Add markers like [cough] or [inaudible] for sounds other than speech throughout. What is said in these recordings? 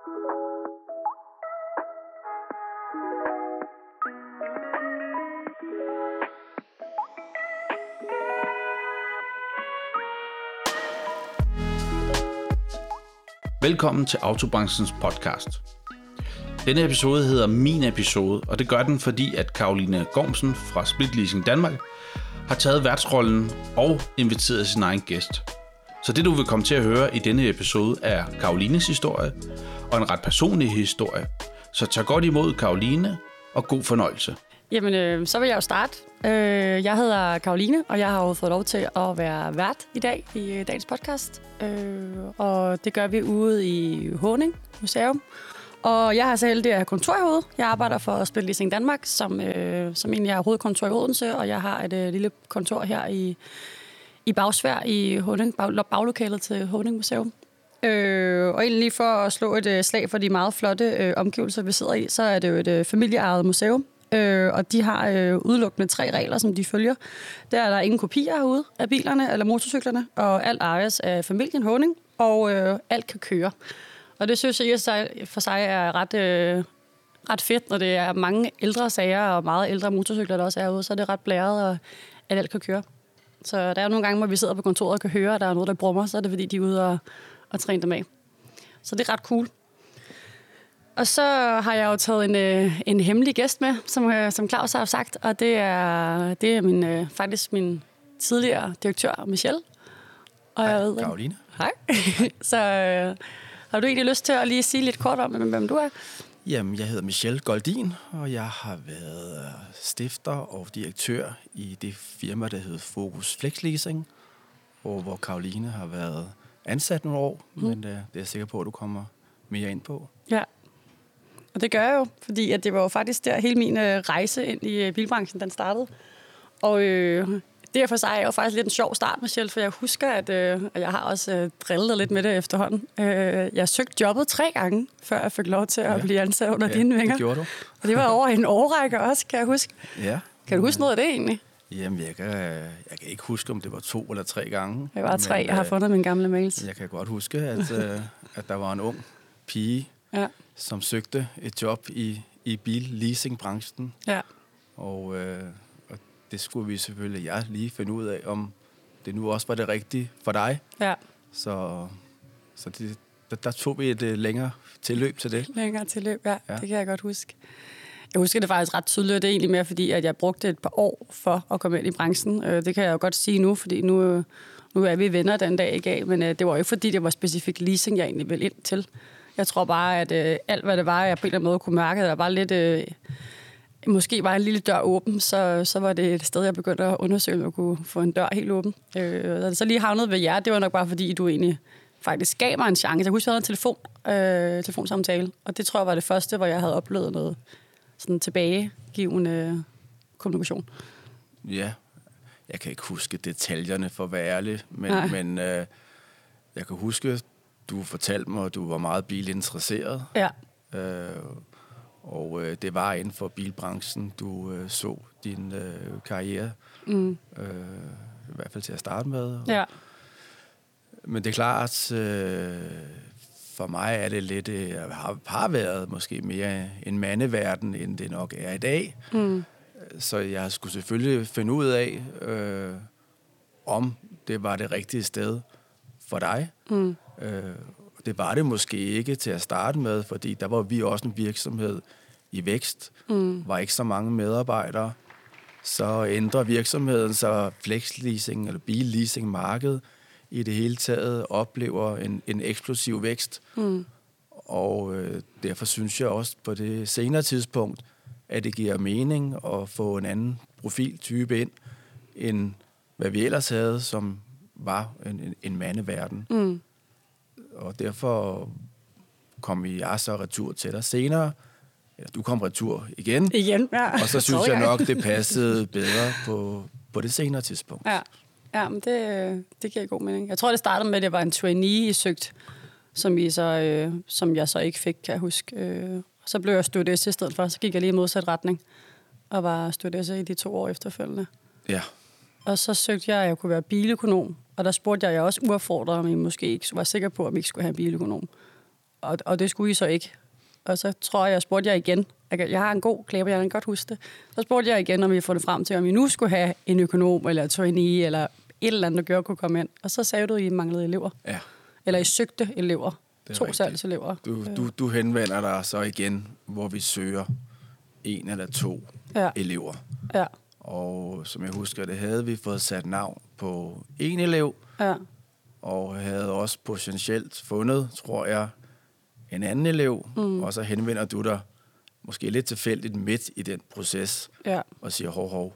Velkommen til Autobranchens podcast. Denne episode hedder Min Episode, og det gør den, fordi at Karoline Gormsen fra Split Leasing Danmark har taget værtsrollen og inviteret sin egen gæst. Så det, du vil komme til at høre i denne episode, er Karolines historie og en ret personlig historie. Så tag godt imod Karoline, og god fornøjelse. Jamen, øh, så vil jeg jo starte. Øh, jeg hedder Karoline, og jeg har jo fået lov til at være vært i dag i øh, dagens podcast. Øh, og det gør vi ude i Håning Museum. Og jeg har så heldig at have kontor i hovedet. Jeg arbejder for Spil Leasing Danmark, som, øh, som egentlig er hovedkontor i Odense, og jeg har et øh, lille kontor her i, i Bagsvær i Håning, bag, baglokalet til Håning Museum. Øh, og egentlig for at slå et øh, slag for de meget flotte øh, omgivelser, vi sidder i, så er det jo et øh, familieejet museum, Øh, og de har øh, udelukkende tre regler, som de følger. Der er der ingen kopier herude af bilerne eller motorcyklerne, og alt ejes af familien Honing, og øh, alt kan køre. Og det synes jeg for sig er ret, øh, ret fedt, når det er mange ældre sager og meget ældre motorcykler, der også er ude, så er det ret blæret, og at alt kan køre. Så der er nogle gange, hvor vi sidder på kontoret og kan høre, at der er noget, der brummer, så er det fordi, de er ude og, og træne dem af. Så det er ret cool. Og så har jeg jo taget en, øh, en hemmelig gæst med, som, øh, som Claus har sagt, og det er, det er min, øh, faktisk min tidligere direktør, Michelle. Og Hej, jeg ved, Karoline. Hej. [laughs] så øh, har du egentlig lyst til at lige sige lidt kort om, hvem du er? Jamen, jeg hedder Michelle Goldin, og jeg har været stifter og direktør i det firma, der hedder Focus Flex Leasing, og hvor Karoline har været ansat nogle år, mm. men det er jeg sikker på, at du kommer mere ind på. Ja, og det gør jeg jo, fordi at det var jo faktisk der hele min øh, rejse ind i øh, bilbranchen, den startede. Og øh, det for sig er jo faktisk lidt en sjov start, Michelle, for jeg husker, at øh, jeg har også øh, drillet lidt med det efterhånden. Øh, jeg søgte jobbet tre gange, før jeg fik lov til at ja. blive ansat under ja, dine vinger. det gjorde du. Og det var over en årrække også, kan jeg huske. Ja. Kan du huske noget af det egentlig? Jamen, jeg kan, jeg kan ikke huske, om det var to eller tre gange. Det var tre. Men, jeg har øh, fundet mine gamle mails. Jeg kan godt huske, at, [laughs] øh, at der var en ung pige, ja. som søgte et job i, i bil-leasing-branchen. Ja. Og, øh, og det skulle vi selvfølgelig, jeg lige finde ud af, om det nu også var det rigtige for dig. Ja. Så, så det, der, der tog vi et uh, længere tilløb til det. Længere tilløb, ja. ja. Det kan jeg godt huske. Jeg husker det faktisk ret tydeligt, og det er egentlig mere fordi, at jeg brugte et par år for at komme ind i branchen. Øh, det kan jeg jo godt sige nu, fordi nu, nu er vi venner den dag i dag, men øh, det var jo ikke fordi, det var specifikt leasing, jeg egentlig ville ind til. Jeg tror bare, at øh, alt, hvad det var, jeg på en eller anden måde kunne mærke, der var lidt... Måske var en lille dør åben, så, så var det et sted, jeg begyndte at undersøge, om jeg kunne få en dør helt åben. Øh, så lige havnet ved jer, det var nok bare fordi, du egentlig faktisk gav mig en chance. Jeg husker, jeg havde en telefon, øh, telefonsamtale, og det tror jeg var det første, hvor jeg havde oplevet noget sådan tilbagegivende kommunikation. Ja, jeg kan ikke huske detaljerne for at være ærlig, men, men øh, jeg kan huske, du fortalte mig, at du var meget bilinteresseret. Ja. Øh, og øh, det var inden for bilbranchen, du øh, så din øh, karriere. Mm. Øh, I hvert fald til at starte med. Ja. Men det er klart, øh, for mig er det lidt, øh, har, har været måske mere en mandeverden, end det nok er i dag. Mm. Så jeg skulle selvfølgelig finde ud af, øh, om det var det rigtige sted for dig. Mm. Øh, det var det måske ikke til at starte med, fordi der var vi også en virksomhed i vækst. Mm. var ikke så mange medarbejdere. Så ændrer virksomheden så flexleasing eller billeasing markedet i det hele taget oplever en, en eksplosiv vækst. Mm. Og øh, derfor synes jeg også på det senere tidspunkt, at det giver mening at få en anden profiltype ind, end hvad vi ellers havde, som var en, en, en mandeverden. Mm. Og derfor kom jeg så retur til dig senere. Eller du kom retur igen. Igen, ja. Og så synes jeg nok, det passede bedre på, på det senere tidspunkt. Ja. Ja, men det, det giver god mening. Jeg tror, det startede med, at det var en trainee, I søgt, som, I så, øh, som jeg så ikke fik, kan jeg huske. Øh, så blev jeg studies i stedet for, så gik jeg lige i modsat retning, og var studies i de to år efterfølgende. Ja. Og så søgte jeg, at jeg kunne være biløkonom, og der spurgte jeg, jeg også uaffordret, om I måske ikke var sikker på, at vi ikke skulle have en biløkonom. og, og det skulle I så ikke. Og så tror jeg, jeg spurgte jer igen. Jeg har en god klæber, jeg kan godt huske det. Så spurgte jeg igen, om vi får det frem til, om vi nu skulle have en økonom, eller trainee, eller et eller andet, der gjorde, kunne komme ind. Og så sagde du, at I manglede elever. Ja. Eller I søgte elever. To salgselever. Du, du, du henvender dig så igen, hvor vi søger en eller to ja. elever. Ja. Og som jeg husker, det havde vi fået sat navn på en elev. Ja. Og havde også potentielt fundet, tror jeg, en anden elev. Mm. Og så henvender du dig måske lidt tilfældigt midt i den proces. Ja. Og siger, hov, hov,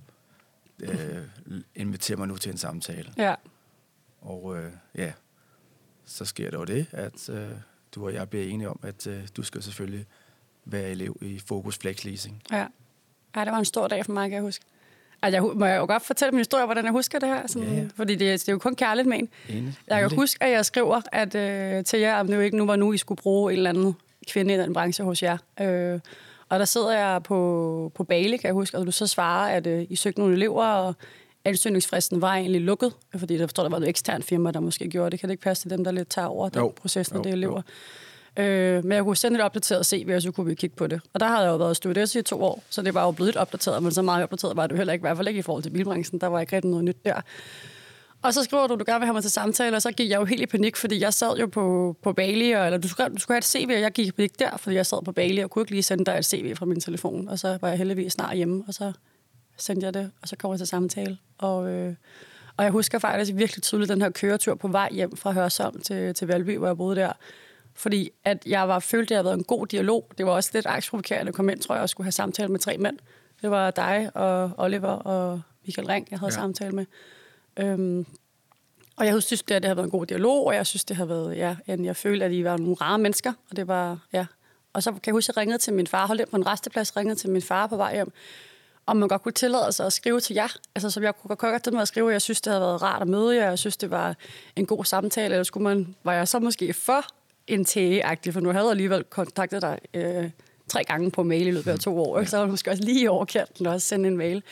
øh, inviter mig nu til en samtale. Ja. Og øh, ja, så sker der jo det, at øh, du og jeg bliver enige om, at øh, du skal selvfølgelig være elev i Focus Flex Leasing. Ja. ja, det var en stor dag for mig, kan jeg huske. Altså, jeg, må jeg jo godt fortælle min historie, hvordan jeg husker det her? Sådan, ja, ja. Fordi det, det er jo kun kærligt med en. Enig. Jeg kan huske, at jeg skriver at, øh, til jer, om det jo ikke nu var nu, I skulle bruge en eller anden kvinde i den branche hos jer. Øh, og der sidder jeg på, på Bale, kan jeg huske, og du så svarer, at øh, I søgte nogle elever, og ansøgningsfristen var egentlig lukket, fordi der forstår, der var noget ekstern firma, der måske gjorde det. Kan det ikke passe til dem, der lidt tager over den proces, når det er elever? Jo. Øh, men jeg kunne sende et opdateret CV, og så kunne vi kigge på det. Og der havde jeg jo været stewardess i to år, så det var jo blevet opdateret, men så meget opdateret var det jo heller ikke, i hvert fald ikke i forhold til bilbranchen. Der var ikke rigtig noget nyt der. Og så skriver du, du gerne vil have mig til samtale, og så gik jeg jo helt i panik, fordi jeg sad jo på, på Bali, og, eller du skulle, du skulle have et CV, og jeg gik i panik der, fordi jeg sad på Bali, og kunne ikke lige sende dig et CV fra min telefon. Og så var jeg heldigvis snart hjemme, og så sendte jeg det, og så kom jeg til samtale. Og, øh, og jeg husker faktisk virkelig tydeligt den her køretur på vej hjem fra Hørsholm til, til Valby, hvor jeg boede der. Fordi at jeg var følte, at det havde været en god dialog. Det var også lidt aksprovokerende at komme ind, tror jeg, og skulle have samtale med tre mænd. Det var dig og Oliver og Michael Ring, jeg havde ja. samtale med. Øhm, og jeg synes, det, at det har været en god dialog, og jeg synes, det har været, ja, jeg følte, at I var nogle rare mennesker, og det var, ja. Og så kan jeg huske, at jeg ringede til min far, holdt ind på en resteplads, ringede til min far på vej hjem, om man godt kunne tillade sig at skrive til jer. Altså, så jeg kunne godt tænke mig at skrive, jeg synes, det havde været rart at møde jer, jeg synes, det var en god samtale, eller skulle man, var jeg så måske for en agtig for nu havde jeg alligevel kontaktet dig øh, tre gange på mail i løbet af to år, så var det måske også lige i overkanten også sende en mail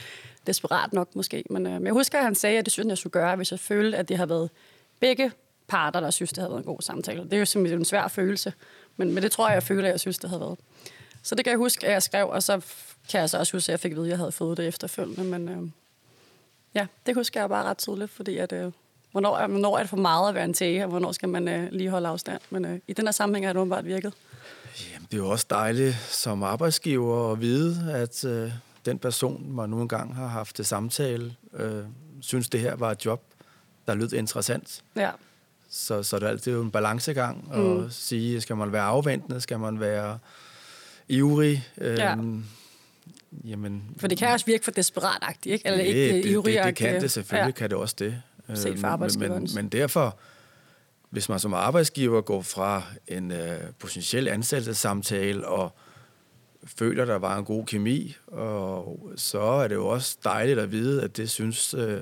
desperat nok måske. Men, øh, men jeg husker, at han sagde, at det synes jeg skulle gøre, hvis jeg følte, at det har været begge parter, der synes, det havde været en god samtale. Det er jo simpelthen en svær følelse, men, men det tror jeg, jeg føler, at jeg synes, det havde været. Så det kan jeg huske, at jeg skrev, og så kan jeg så også huske, at jeg fik at vide, at jeg havde fået det efterfølgende. Men øh, ja, det husker jeg bare ret tydeligt, fordi at, øh, hvornår, hvornår er det for meget at være en tæge, og hvornår skal man øh, lige holde afstand. Men øh, i den her sammenhæng har det åbenbart virket. Jamen, det er jo også dejligt som arbejdsgiver at vide, at øh, den person, man nu engang har haft til samtale, øh, synes, det her var et job, der lød interessant. Ja. Så, så det er altid en balancegang at mm. sige, skal man være afventende, skal man være ivrig? Øh, ja. Jamen, for det kan også virke for desperatagtigt, ikke? Eller det, ikke det, det, det, det kan det, selvfølgelig ja. kan det også det. Set for men, men, men derfor, hvis man som arbejdsgiver går fra en øh, potentiel ansættelsessamtale og føler, der var en god kemi, og så er det jo også dejligt at vide, at det synes øh,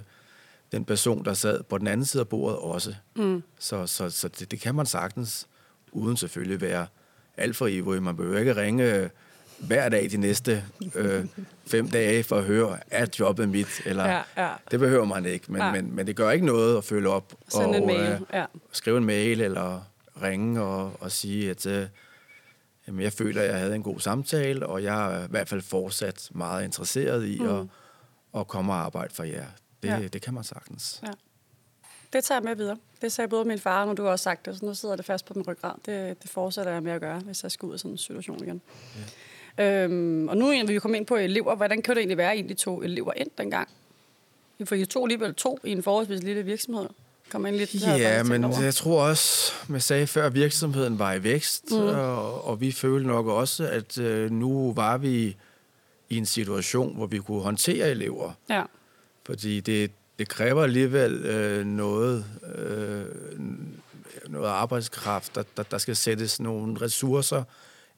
den person, der sad på den anden side af bordet også. Mm. Så, så, så det, det kan man sagtens, uden selvfølgelig være alt for ivrig. Man behøver ikke ringe øh, hver dag de næste øh, [laughs] fem dage for at høre, er jobbet mit? Eller, ja, ja. Det behøver man ikke, men, ja. men, men det gør ikke noget at følge op. Send og, en mail, øh, ja. Skrive en mail, eller ringe og, og sige, at øh, jamen, jeg føler, at jeg havde en god samtale, og jeg er i hvert fald fortsat meget interesseret i mm. at, at komme og arbejde for jer. Det, ja. det kan man sagtens. Ja. Det tager jeg med videre. Det sagde både min far, og du har også sagt det, så nu sidder det fast på min ryggrad. Det, det fortsætter jeg med at gøre, hvis jeg skal ud i sådan en situation igen. Ja. Øhm, og nu vil vi komme ind på elever. Hvordan kan det egentlig være, at I to elever ind dengang? For I to alligevel to i en forholdsvis lille virksomhed. Kom ind lidt ja, men over. jeg tror også, man sagde før, at virksomheden var i vækst, mm. og, og vi følte nok også, at øh, nu var vi i en situation, hvor vi kunne håndtere elever. Ja. Fordi det, det kræver alligevel øh, noget, øh, noget arbejdskraft, der, der, der skal sættes nogle ressourcer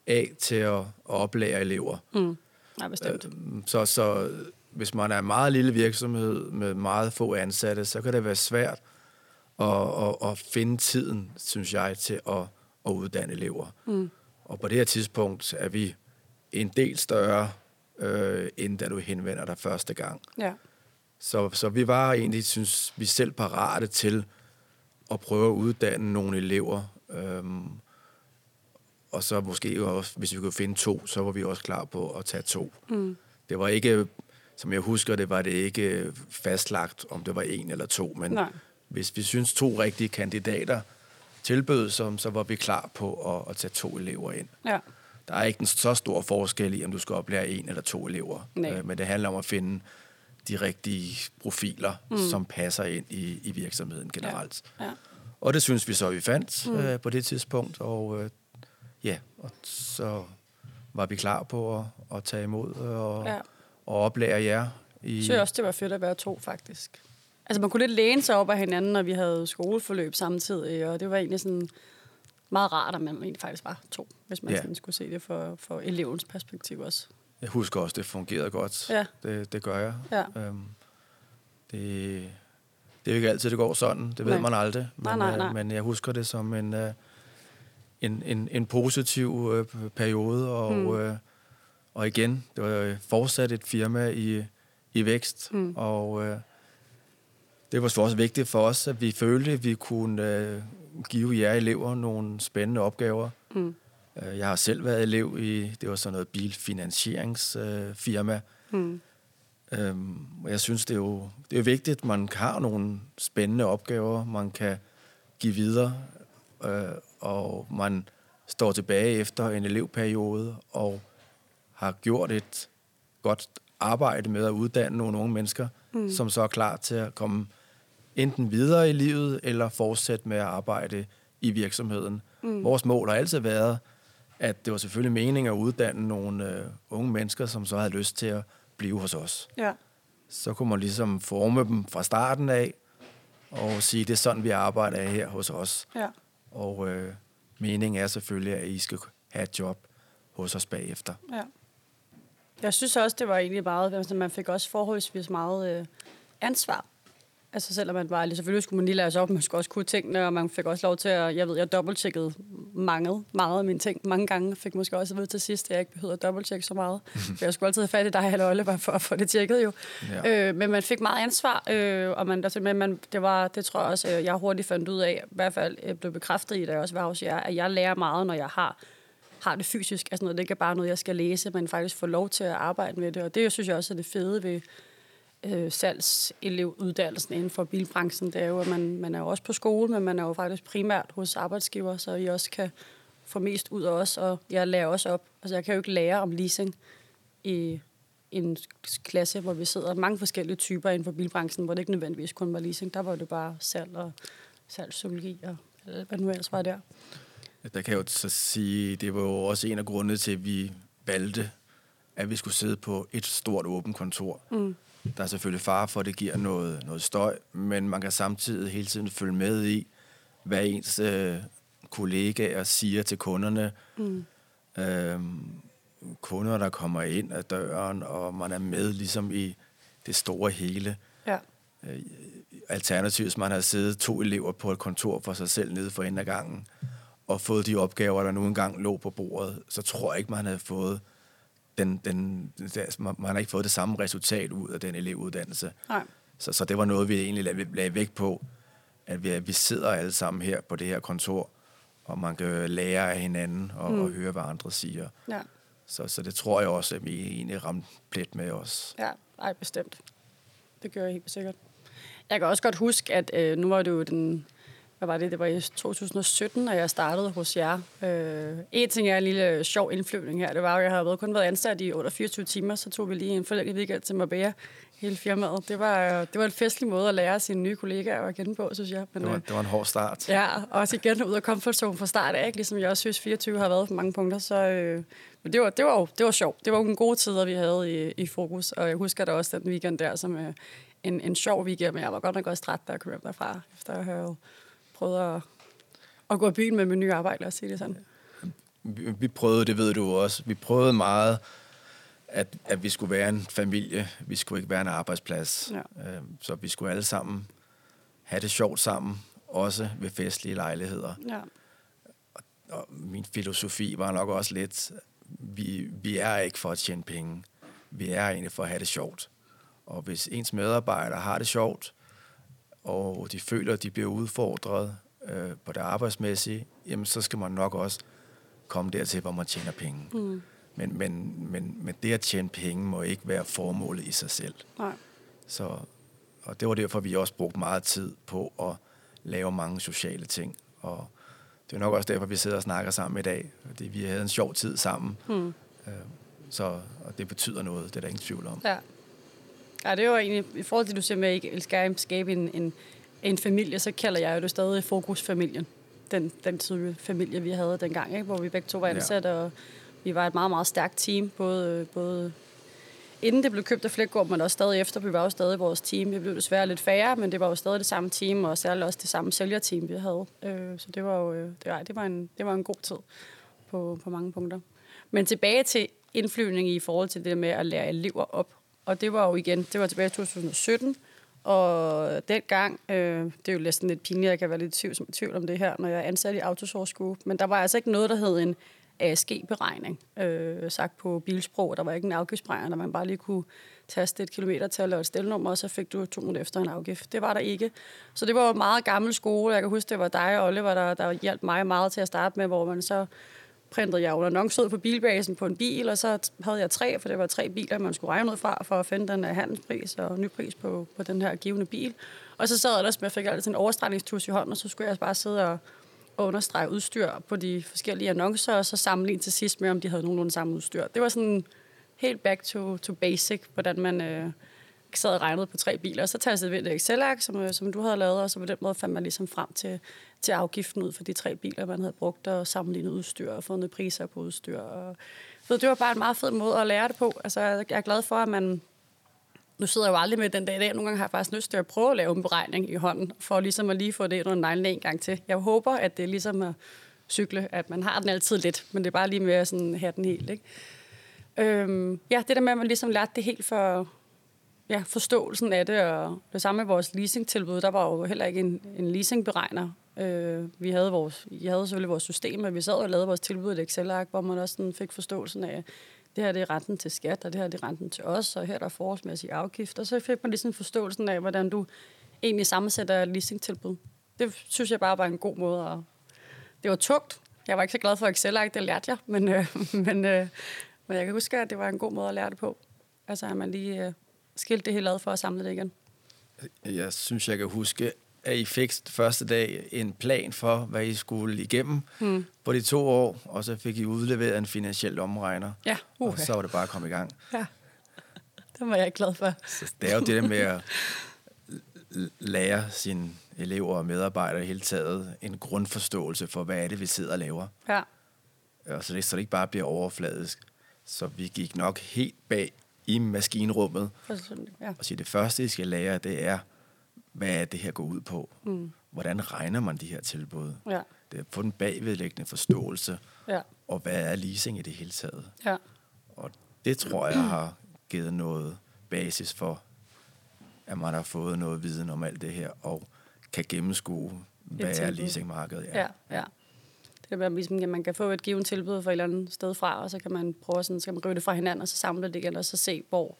af til at, at oplære elever. Mm. Ja, bestemt. Øh, så, så hvis man er en meget lille virksomhed med meget få ansatte, så kan det være svært at, at, at finde tiden, synes jeg, til at, at uddanne elever. Mm. Og på det her tidspunkt er vi en del større, øh, end da du henvender dig første gang. Ja. Så, så vi var egentlig, synes vi selv, parate til at prøve at uddanne nogle elever. Øhm, og så måske også, hvis vi kunne finde to, så var vi også klar på at tage to. Mm. Det var ikke, som jeg husker det, var det ikke fastlagt, om det var en eller to, men Nej. Hvis vi synes to rigtige kandidater tilbød, som, så var vi klar på at, at tage to elever ind. Ja. Der er ikke en så stor forskel i, om du skal oplære en eller to elever, øh, men det handler om at finde de rigtige profiler, mm. som passer ind i, i virksomheden generelt. Ja. Ja. Og det synes vi så, vi fandt mm. øh, på det tidspunkt, og øh, ja, og så var vi klar på at, at tage imod og, ja. og oplære jer. I... Jeg synes også, det var fedt at være to, faktisk. Altså, man kunne lidt læne sig op af hinanden, når vi havde skoleforløb samtidig, og det var egentlig sådan meget rart, at man egentlig faktisk var to, hvis man ja. sådan skulle se det for, for elevens perspektiv også. Jeg husker også, det fungerede godt. Ja. Det, det gør jeg. Ja. Øhm, det, det er jo ikke altid, det går sådan. Det ved nej. man aldrig. Men, nej, nej, nej. Øh, men jeg husker det som en, øh, en, en, en positiv øh, periode. Og, mm. øh, og igen, det var fortsat et firma i, i vækst. Mm. Og øh, det var også vigtigt for os, at vi følte, at vi kunne øh, give jer elever nogle spændende opgaver. Mm. Øh, jeg har selv været elev i, det var sådan noget bilfinansieringsfirma. Mm. Øhm, jeg synes, det er jo det er vigtigt, at man har nogle spændende opgaver, man kan give videre, øh, og man står tilbage efter en elevperiode og har gjort et godt arbejde med at uddanne nogle unge mennesker, mm. som så er klar til at komme enten videre i livet eller fortsætte med at arbejde i virksomheden. Mm. Vores mål har altid været, at det var selvfølgelig meningen at uddanne nogle øh, unge mennesker, som så havde lyst til at blive hos os. Ja. Så kunne man ligesom forme dem fra starten af, og sige, det er sådan, vi arbejder her hos os. Ja. Og øh, meningen er selvfølgelig, at I skal have et job hos os bagefter. Ja. Jeg synes også, det var egentlig meget, altså man fik også forholdsvis meget øh, ansvar Altså selvom man var, selvfølgelig skulle man lige lære sig op, man skulle også kunne tingene, og man fik også lov til at, jeg ved, jeg dobbelttjekkede mange, meget af mine ting mange gange. Fik måske også at vide til sidst, at jeg ikke behøvede at dobbelttjekke så meget. for [laughs] jeg skulle altid have fat i dig eller Oliver for at få det tjekket jo. Ja. Øh, men man fik meget ansvar, øh, og man, altså, men man, det, var, det tror jeg også, øh, jeg hurtigt fandt ud af, i hvert fald øh, blev bekræftet i, da jeg også var hos jer, at jeg lærer meget, når jeg har har det fysisk. Altså noget, det ikke er bare noget, jeg skal læse, men faktisk få lov til at arbejde med det. Og det synes jeg også er det fede ved, øh, salgselevuddanelsen inden for bilbranchen, det er jo, at man, man er jo også på skole, men man er jo faktisk primært hos arbejdsgiver, så I også kan få mest ud af os, og jeg lærer også op. Altså, jeg kan jo ikke lære om leasing i en klasse, hvor vi sidder mange forskellige typer inden for bilbranchen, hvor det ikke nødvendigvis kun var leasing. Der var det bare salg og salgspsykologi og hvad nu ellers var der. Der kan jeg jo så sige, det var jo også en af grundene til, at vi valgte, at vi skulle sidde på et stort åbent kontor. Mm. Der er selvfølgelig far for, at det giver noget, noget støj, men man kan samtidig hele tiden følge med i, hvad ens øh, kollegaer siger til kunderne. Mm. Øhm, kunder, der kommer ind ad døren, og man er med ligesom i det store hele. Ja. Øh, alternativt, hvis man har siddet to elever på et kontor for sig selv nede for enden af gangen, og fået de opgaver, der nu engang lå på bordet, så tror jeg ikke, man havde fået den, den, man, man har ikke fået det samme resultat ud af den elevuddannelse. Nej. Så, så det var noget, vi egentlig lagde, lagde vægt på, at vi, at vi sidder alle sammen her på det her kontor, og man kan lære af hinanden og, mm. og høre, hvad andre siger. Ja. Så, så det tror jeg også, at vi egentlig ramte plet med os. Ja, ej, bestemt. Det gør jeg helt sikkert. Jeg kan også godt huske, at øh, nu var det jo den hvad var det? Det var i 2017, når jeg startede hos jer. Øh, en ting er en lille sjov indflyvning her. Det var at jeg havde kun været ansat i 24 timer, så tog vi lige en forlænget weekend til Marbella, hele firmaet. Det var, det var en festlig måde at lære sine nye kollegaer at kende på, synes jeg. Men, det, var, øh, det var en hård start. Ja, og også igen ud af comfort zone fra start af, ikke? ligesom jeg også synes 24 har været på mange punkter. Så, øh, men det var, det, var jo, det var sjovt. Det var jo en god tid, vi havde i, i fokus, og jeg husker da også den weekend der som øh, en, en sjov weekend, men jeg var godt nok også træt, da jeg kom hjem derfra, efter at have prøvet at, at gå i byen med min nye arbejde, lad os sige det sådan. Vi, vi prøvede, det ved du også, vi prøvede meget, at, at vi skulle være en familie, vi skulle ikke være en arbejdsplads. Ja. Øhm, så vi skulle alle sammen have det sjovt sammen, også ved festlige lejligheder. Ja. Og, og min filosofi var nok også lidt, vi, vi er ikke for at tjene penge. Vi er egentlig for at have det sjovt. Og hvis ens medarbejdere har det sjovt, og de føler, at de bliver udfordret øh, på det arbejdsmæssige, jamen så skal man nok også komme dertil, hvor man tjener penge. Mm. Men, men, men, men det at tjene penge må ikke være formålet i sig selv. Nej. Så, og det var derfor, vi også brugte meget tid på at lave mange sociale ting. Og det er nok også derfor, vi sidder og snakker sammen i dag. Fordi vi havde en sjov tid sammen. Mm. Så og det betyder noget, det er der ingen tvivl om. Ja. Ja, det jo egentlig, i forhold til, at du siger med, at I skal skabe en, en, en familie, så kalder jeg jo det stadig fokusfamilien. Den, den type familie, vi havde dengang, ikke? hvor vi begge to var ansat, ja. og vi var et meget, meget stærkt team, både, både inden det blev købt af Flækgaard, men også stadig efter. Vi var jo stadig vores team. Vi blev desværre lidt færre, men det var jo stadig det samme team, og særligt også det samme sælgerteam, vi havde. Øh, så det var jo det var, det var en, det var en god tid på, på mange punkter. Men tilbage til indflyvning i forhold til det med at lære elever op. Og det var jo igen, det var tilbage i 2017, og dengang, øh, det er jo næsten lidt pinligt, jeg kan være lidt tvivl, tvivl om det her, når jeg er ansat i Autosource Group, men der var altså ikke noget, der hed en ASG-beregning, øh, sagt på bilsprog. Der var ikke en afgiftsberegning, der man bare lige kunne taste et kilometertal og et stelnummer, og så fik du to minutter efter en afgift. Det var der ikke. Så det var jo meget gammel skole. Jeg kan huske, det var dig og Oliver, der, der hjalp mig meget til at starte med, hvor man så printede jeg jo annoncer ud på bilbasen på en bil, og så havde jeg tre, for det var tre biler, man skulle regne ud fra, for at finde den her handelspris og nypris på, på den her givende bil. Og så sad jeg ellers med, jeg fik altid en overstregningstus i hånden, og så skulle jeg altså bare sidde og, og understrege udstyr på de forskellige annoncer, og så sammenligne til sidst med, om de havde nogenlunde samme udstyr. Det var sådan helt back to, to basic, hvordan man øh, sad og regnede på tre biler. Og så tager jeg et Excel-ark, som, øh, som du havde lavet, og så på den måde fandt man ligesom frem til, til afgiften ud for de tre biler, man havde brugt, og sammenlignet udstyr og fundet priser på udstyr. Og, så det var bare en meget fed måde at lære det på. Altså, jeg er glad for, at man... Nu sidder jeg jo aldrig med den dag i dag. Nogle gange har jeg faktisk lyst til at prøve at lave en beregning i hånden, for ligesom at lige få det under neglen en gang til. Jeg håber, at det er ligesom at cykle, at man har den altid lidt, men det er bare lige med at sådan have den helt. Ikke? Øhm, ja, det der med, at man ligesom lærte det helt for, ja, forståelsen af det, og det samme med vores leasingtilbud, der var jo heller ikke en, en leasingberegner. Øh, vi havde vores, vi havde selvfølgelig vores system, men vi sad og lavede vores tilbud i et Excel-ark, hvor man også sådan fik forståelsen af, det her det er renten til skat, og det her det er renten til os, og her er der forholdsmæssige afgifter. Så fik man ligesom forståelsen af, hvordan du egentlig sammensætter leasingtilbud. Det synes jeg bare var en god måde at... Det var tungt. Jeg var ikke så glad for Excel-ark, det lærte jeg, men, øh, [laughs] men, øh, men jeg kan huske, at det var en god måde at lære det på. Altså, at man lige øh, skilte det hele ad for at samle det igen. Jeg synes, jeg kan huske, at I fik første dag en plan for, hvad I skulle igennem mm. på de to år, og så fik I udleveret en finansiel omregner. Ja, uh-huh. Og så var det bare at komme i gang. Ja, det var jeg glad for. Så det er jo det der med at lære sine elever og medarbejdere i hele taget en grundforståelse for, hvad er det, vi sidder og laver. Ja. Og så det, så det ikke bare bliver overfladisk. Så vi gik nok helt bag i maskinrummet. Ja. Og sige, det første, I skal lære, det er, hvad er det her går ud på? Mm. Hvordan regner man de her tilbud? Ja. Det er på den bagvedlæggende forståelse. Ja. Og hvad er leasing i det hele taget? Ja. Og det tror jeg har givet noget basis for, at man har fået noget viden om alt det her, og kan gennemskue, hvad er leasingmarkedet? Ja, ja. ja. Det er ligesom, at man kan få et givet tilbud fra et eller andet sted fra, og så kan man prøve sådan, skal man rive det fra hinanden, og så samle det igen, og så se, hvor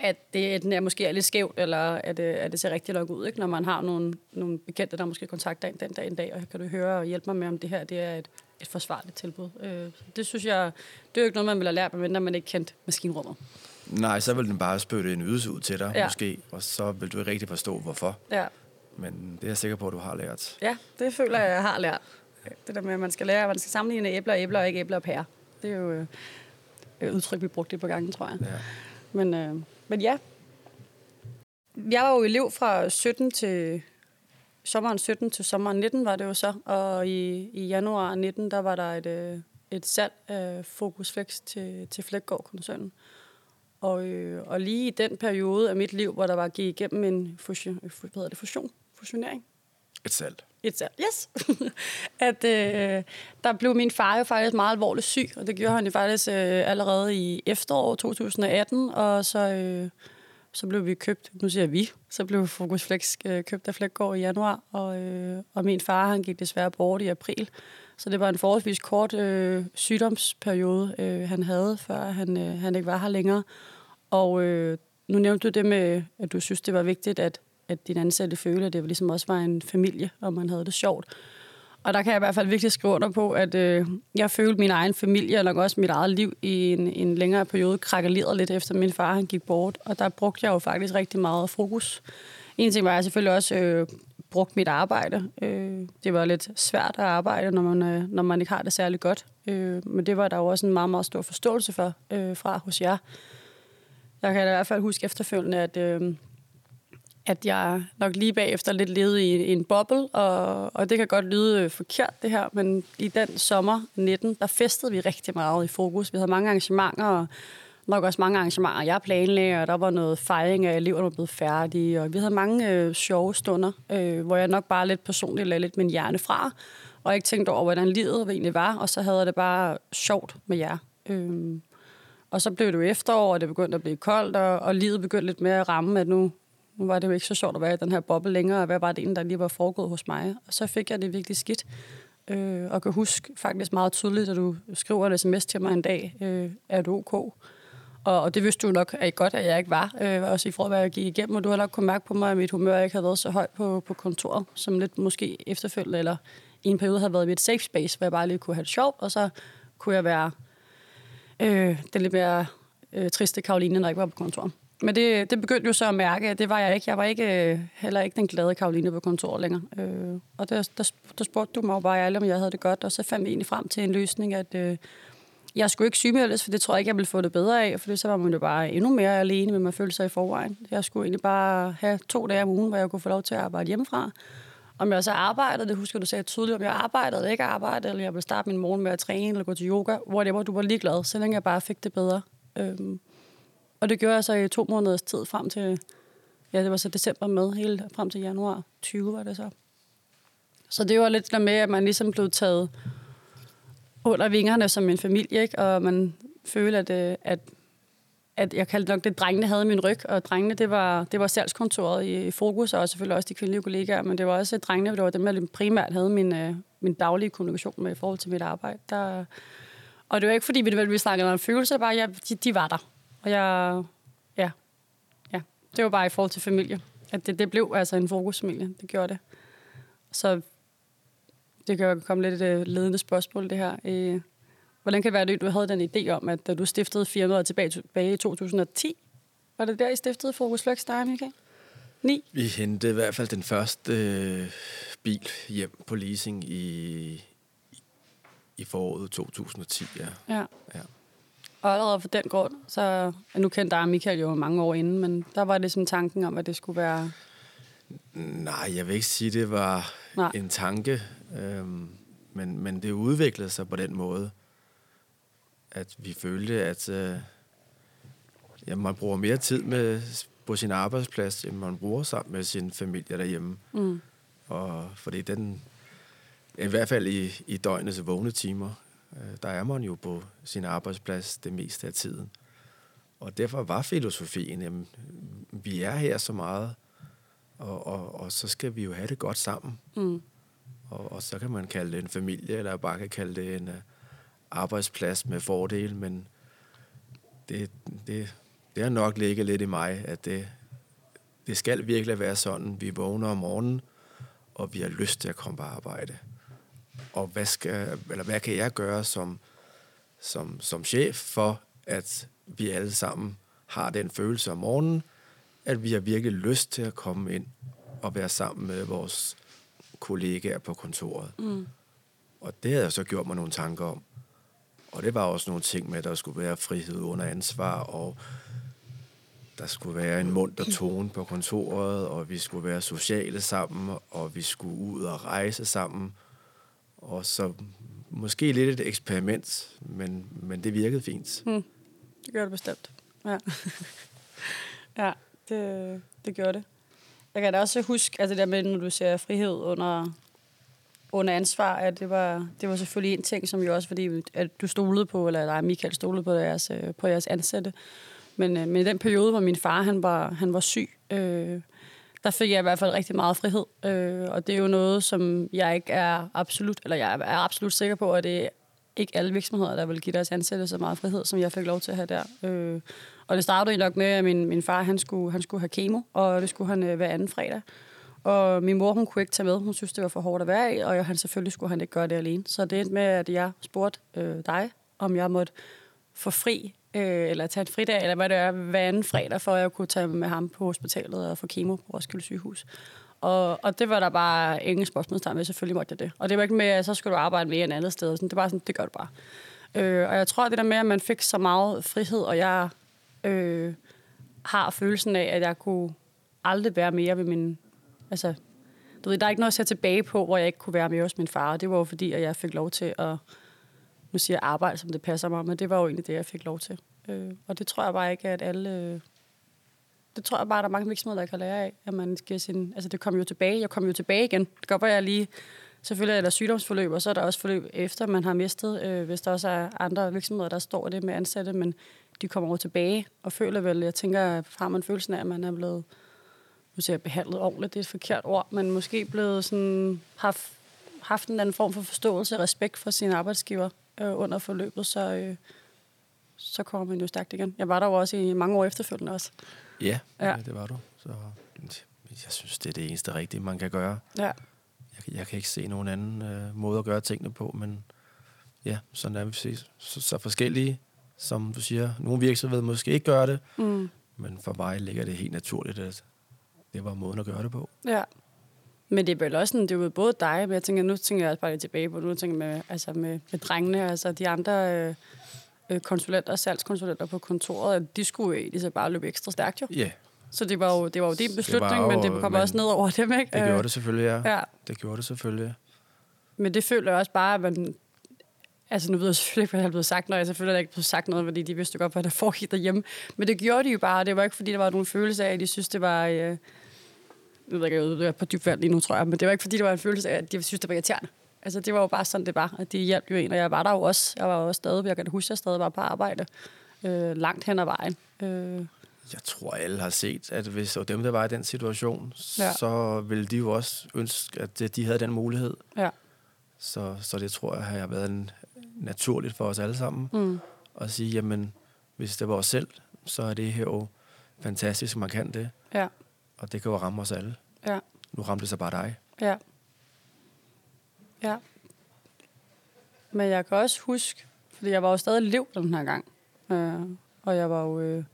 at det den er måske er lidt skævt, eller at det, at det ser rigtig nok ud, ikke? når man har nogle, nogle bekendte, der måske kontakter en den dag en dag, og kan du høre og hjælpe mig med, om det her det er et, et forsvarligt tilbud. Øh, det synes jeg, det er jo ikke noget, man vil have lært, medmindre man ikke kendt maskinrummet. Nej, så vil den bare spytte en ydelse ud til dig, ja. måske, og så vil du ikke rigtig forstå, hvorfor. Ja. Men det er jeg sikker på, at du har lært. Ja, det føler jeg, jeg har lært. Det der med, at man skal lære, at man skal sammenligne æbler og æbler, og ikke æbler og pærer. Det er jo øh, udtryk, vi brugte det på gangen, tror jeg. Ja. Men, øh, men ja, jeg var jo elev fra 17 til sommeren 17 til sommeren 19 var det jo så, og i, i januar 19, der var der et, øh, et salg af Focus Flex til, til Flækgaard-koncernen. Og, øh, og lige i den periode af mit liv, hvor der var gik igennem en fusion, hvad hedder det, fusion, fusionering. Et salg. Et yes. [laughs] at øh, der blev min far jo faktisk meget alvorligt syg, og det gjorde han jo faktisk øh, allerede i efteråret 2018, og så... Øh, så blev vi købt, nu siger vi, så blev Focus Flex øh, købt af Flækgaard i januar, og, øh, og min far han gik desværre bort i april. Så det var en forholdsvis kort øh, sygdomsperiode, øh, han havde, før han, øh, han ikke var her længere. Og øh, nu nævnte du det med, at du synes, det var vigtigt, at, at din ansatte følte, at det ligesom også var en familie, og man havde det sjovt. Og der kan jeg i hvert fald virkelig skrive under på, at øh, jeg følte min egen familie, og nok også mit eget liv, i en, en længere periode krakkelerede lidt efter min far han gik bort. Og der brugte jeg jo faktisk rigtig meget fokus. En ting var, at jeg selvfølgelig også øh, brugte mit arbejde. Øh, det var lidt svært at arbejde, når man, øh, når man ikke har det særlig godt. Øh, men det var der jo også en meget, meget stor forståelse for øh, fra hos jer. Jeg kan i hvert fald huske efterfølgende, at, øh, at jeg nok lige bagefter lidt levede i, i en boble, og, og det kan godt lyde øh, forkert det her, men i den sommer 19, der festede vi rigtig meget i fokus. Vi havde mange arrangementer, og nok også mange arrangementer, jeg planlagde, og der var noget fejring af, eleverne var blevet færdige, og vi havde mange øh, sjove stunder, øh, hvor jeg nok bare lidt personligt lagde lidt min hjerne fra, og ikke tænkte over, hvordan livet egentlig var, og så havde jeg det bare sjovt med jer. Øh, og så blev det jo efterår, og det begyndte at blive koldt, og, og livet begyndte lidt mere at ramme, at nu, nu var det jo ikke så sjovt at være i den her boble længere, og hvad var det egentlig, der lige var foregået hos mig. Og så fik jeg det virkelig skidt. Øh, og kan huske faktisk meget tydeligt, at du skriver en sms til mig en dag, øh, er du ok? Og, og det vidste du nok at godt, at jeg ikke var. Øh, også i forhold til, hvad jeg gik igennem. Og du har nok kunnet mærke på mig, at mit humør ikke havde været så højt på, på kontoret, som lidt måske efterfølgende, eller i en periode havde været i et safe space, hvor jeg bare lige kunne have det sjovt, og så kunne jeg være øh, den lidt mere øh, triste Karoline, når jeg ikke var på kontoret. Men det, det begyndte jo så at mærke, at det var jeg ikke. Jeg var ikke, øh, heller ikke den glade Karoline på kontoret længere. Øh, og der, der, der spurgte du mig jo bare alle, om jeg havde det godt, og så fandt vi egentlig frem til en løsning, at øh, jeg skulle ikke sygemeldes, for det tror jeg ikke, jeg ville få det bedre af, for så var man jo bare endnu mere alene med mig følte sig i forvejen. Jeg skulle egentlig bare have to dage om ugen, hvor jeg kunne få lov til at arbejde hjemmefra. Om jeg så arbejdede, det husker du sagde tydeligt, om jeg arbejdede eller ikke arbejdede, eller jeg ville starte min morgen med at træne eller gå til yoga, hvor det var, du var ligeglad, så længe jeg bare fik det bedre. Øhm, og det gjorde jeg så i to måneders tid frem til, ja, det var så december med, hele frem til januar 20 var det så. Så det var lidt der med, at man ligesom blev taget under vingerne som en familie, ikke? og man følte, at, øh, at, at jeg kaldte nok det, drengene havde min ryg, og drengene, det var, det var salgskontoret i, i fokus, og selvfølgelig også de kvindelige kollegaer, men det var også drengene, det var dem, jeg primært havde min, øh, min daglige kommunikation med i forhold til mit arbejde. Der, og det var ikke, fordi vi, vi snakkede om følelser, bare jeg, de, de var der. Og jeg, ja, ja, det var bare i forhold til familie. At det, det blev altså en fokusfamilie, det gjorde det. Så det kan jo komme lidt et ledende spørgsmål, det her. Øh, hvordan kan det være, at du havde den idé om, at da du stiftede firmaet tilbage, tilbage i 2010, var det der, I stiftede Fokus Flex dig, Michael? 9? Vi hentede i hvert fald den første øh, bil hjem på leasing i, i foråret 2010, ja. ja. ja. Og allerede for den grund, så nu kendte dig Michael jo mange år inden, men der var det sådan tanken om, at det skulle være... Nej, jeg vil ikke sige, det var Nej. en tanke. Øhm, men, men det udviklede sig på den måde, at vi følte, at øh, ja, man bruger mere tid med, på sin arbejdsplads, end man bruger sammen med sin familie derhjemme. Mm. Og fordi den, i hvert fald i, i døgnets vågne timer, der er man jo på sin arbejdsplads det meste af tiden. Og derfor var filosofien, at vi er her så meget, og, og, og så skal vi jo have det godt sammen. Mm. Og, og så kan man kalde det en familie, eller bare kan kalde det en uh, arbejdsplads med fordel, men det, det, det har nok ligget lidt i mig, at det, det skal virkelig være sådan, vi vågner om morgenen, og vi har lyst til at komme på arbejde. Og hvad, skal, eller hvad kan jeg gøre som, som, som chef for, at vi alle sammen har den følelse om morgenen, at vi har virkelig lyst til at komme ind og være sammen med vores kollegaer på kontoret. Mm. Og det havde jeg så gjort mig nogle tanker om. Og det var også nogle ting med, at der skulle være frihed under ansvar, og der skulle være en mund og tone på kontoret, og vi skulle være sociale sammen, og vi skulle ud og rejse sammen. Og så måske lidt et eksperiment, men, men det virkede fint. Mm. Det gjorde det bestemt. Ja, [laughs] ja det, det gjorde det. Jeg kan da også huske, altså det der med, når du ser frihed under, under ansvar, at det var, det var selvfølgelig en ting, som jo også fordi, at du stolede på, eller nej, Michael stolede på jeres, øh, på jeres ansatte. Men, øh, men i den periode, hvor min far han var, han var syg, øh, der fik jeg i hvert fald rigtig meget frihed. Øh, og det er jo noget, som jeg ikke er absolut, eller jeg er absolut sikker på, at det er ikke alle virksomheder, der vil give deres ansatte så meget frihed, som jeg fik lov til at have der. Øh, og det startede nok med, at min, min far han skulle, han skulle have kemo, og det skulle han øh, hver anden fredag. Og min mor, hun kunne ikke tage med. Hun synes, det var for hårdt at være i, og han selvfølgelig skulle han ikke gøre det alene. Så det endte med, at jeg spurgte øh, dig, om jeg måtte få fri, øh, eller tage en fridag, eller hvad det er, hver anden fredag, for at jeg kunne tage med ham på hospitalet og få kemo på Roskilde sygehus. Og, og det var der bare ingen spørgsmålstegn ved, selvfølgelig måtte jeg det. Og det var ikke med, at så skulle du arbejde mere end andet sted. Sådan, det var sådan, det gør du bare. Øh, og jeg tror, det der med, at man fik så meget frihed, og jeg øh, har følelsen af, at jeg kunne aldrig være mere ved min... Altså, du ved, der er ikke noget at se tilbage på, hvor jeg ikke kunne være mere hos min far. Det var jo fordi, at jeg fik lov til at... Nu siger jeg arbejde, som det passer mig, men det var jo egentlig det, jeg fik lov til. Øh, og det tror jeg bare ikke, at alle øh, det tror jeg bare, der er mange virksomheder, der kan lære af, at man skal sin, altså det kommer jo tilbage, jeg kommer jo tilbage igen. Det gør, bare, jeg lige, selvfølgelig er der sygdomsforløb, og så er der også forløb efter, man har mistet, øh, hvis der også er andre virksomheder, der står det med ansatte, men de kommer over tilbage og føler vel, jeg tænker, har man følelsen af, at man er blevet, nu siger jeg behandlet ordentligt, det er et forkert ord, men måske blevet sådan, haft, haft en anden form for forståelse og respekt for sin arbejdsgiver øh, under forløbet, så, øh, så kommer man jo stærkt igen. Jeg var der jo også i mange år efterfølgende også. Ja, ja. det var du. Så jeg synes, det er det eneste rigtige, man kan gøre. Ja. Jeg, jeg kan ikke se nogen anden øh, måde at gøre tingene på, men ja, sådan er vi så, så forskellige, som du siger. Nogle virksomheder måske ikke gøre det, mm. men for mig ligger det helt naturligt, at det var måden at gøre det på. Ja. Men det er vel også sådan, det er jo både dig, men jeg tænker, nu tænker jeg også bare lidt tilbage på, nu tænker jeg med, altså med, med drengene, altså de andre øh, øh, konsulenter, salgskonsulenter på kontoret, de skulle jo egentlig så bare løbe ekstra stærkt jo. Ja. Yeah. Så det var jo, det var jo din beslutning, det jo, men det kom men også ned over dem, ikke? Det gjorde det selvfølgelig, ja. ja. Det gjorde det selvfølgelig. Men det føler jeg også bare, at man... Altså, nu ved jeg selvfølgelig ikke, hvad der er blevet sagt, når jeg selvfølgelig ikke blevet sagt noget, fordi de vidste godt, hvad der foregik derhjemme. Men det gjorde de jo bare, det var ikke, fordi der var nogen følelse af, at de synes, det var... Øh, ved ikke, jeg er på dybt vand lige nu, tror jeg, men det var ikke, fordi der var en følelse af, at de synes, det var irriterende. Altså, det var jo bare sådan, det var. At de hjalp jo en, og jeg var der jo også. Jeg var jo også stadig, jeg kan huske, at jeg stadig var på arbejde øh, langt hen ad vejen. Øh. Jeg tror, alle har set, at hvis og dem, der var i den situation, ja. så ville de jo også ønske, at de havde den mulighed. Ja. Så, så det tror jeg har været en, naturligt for os alle sammen. Mm. At sige, jamen, hvis det var os selv, så er det her jo fantastisk, man kan det. Ja. Og det kan jo ramme os alle. Ja. Nu ramte det så bare dig. Ja. Ja. Men jeg kan også huske, fordi jeg var jo stadig elev den her gang. Øh, og jeg var jo... Øh,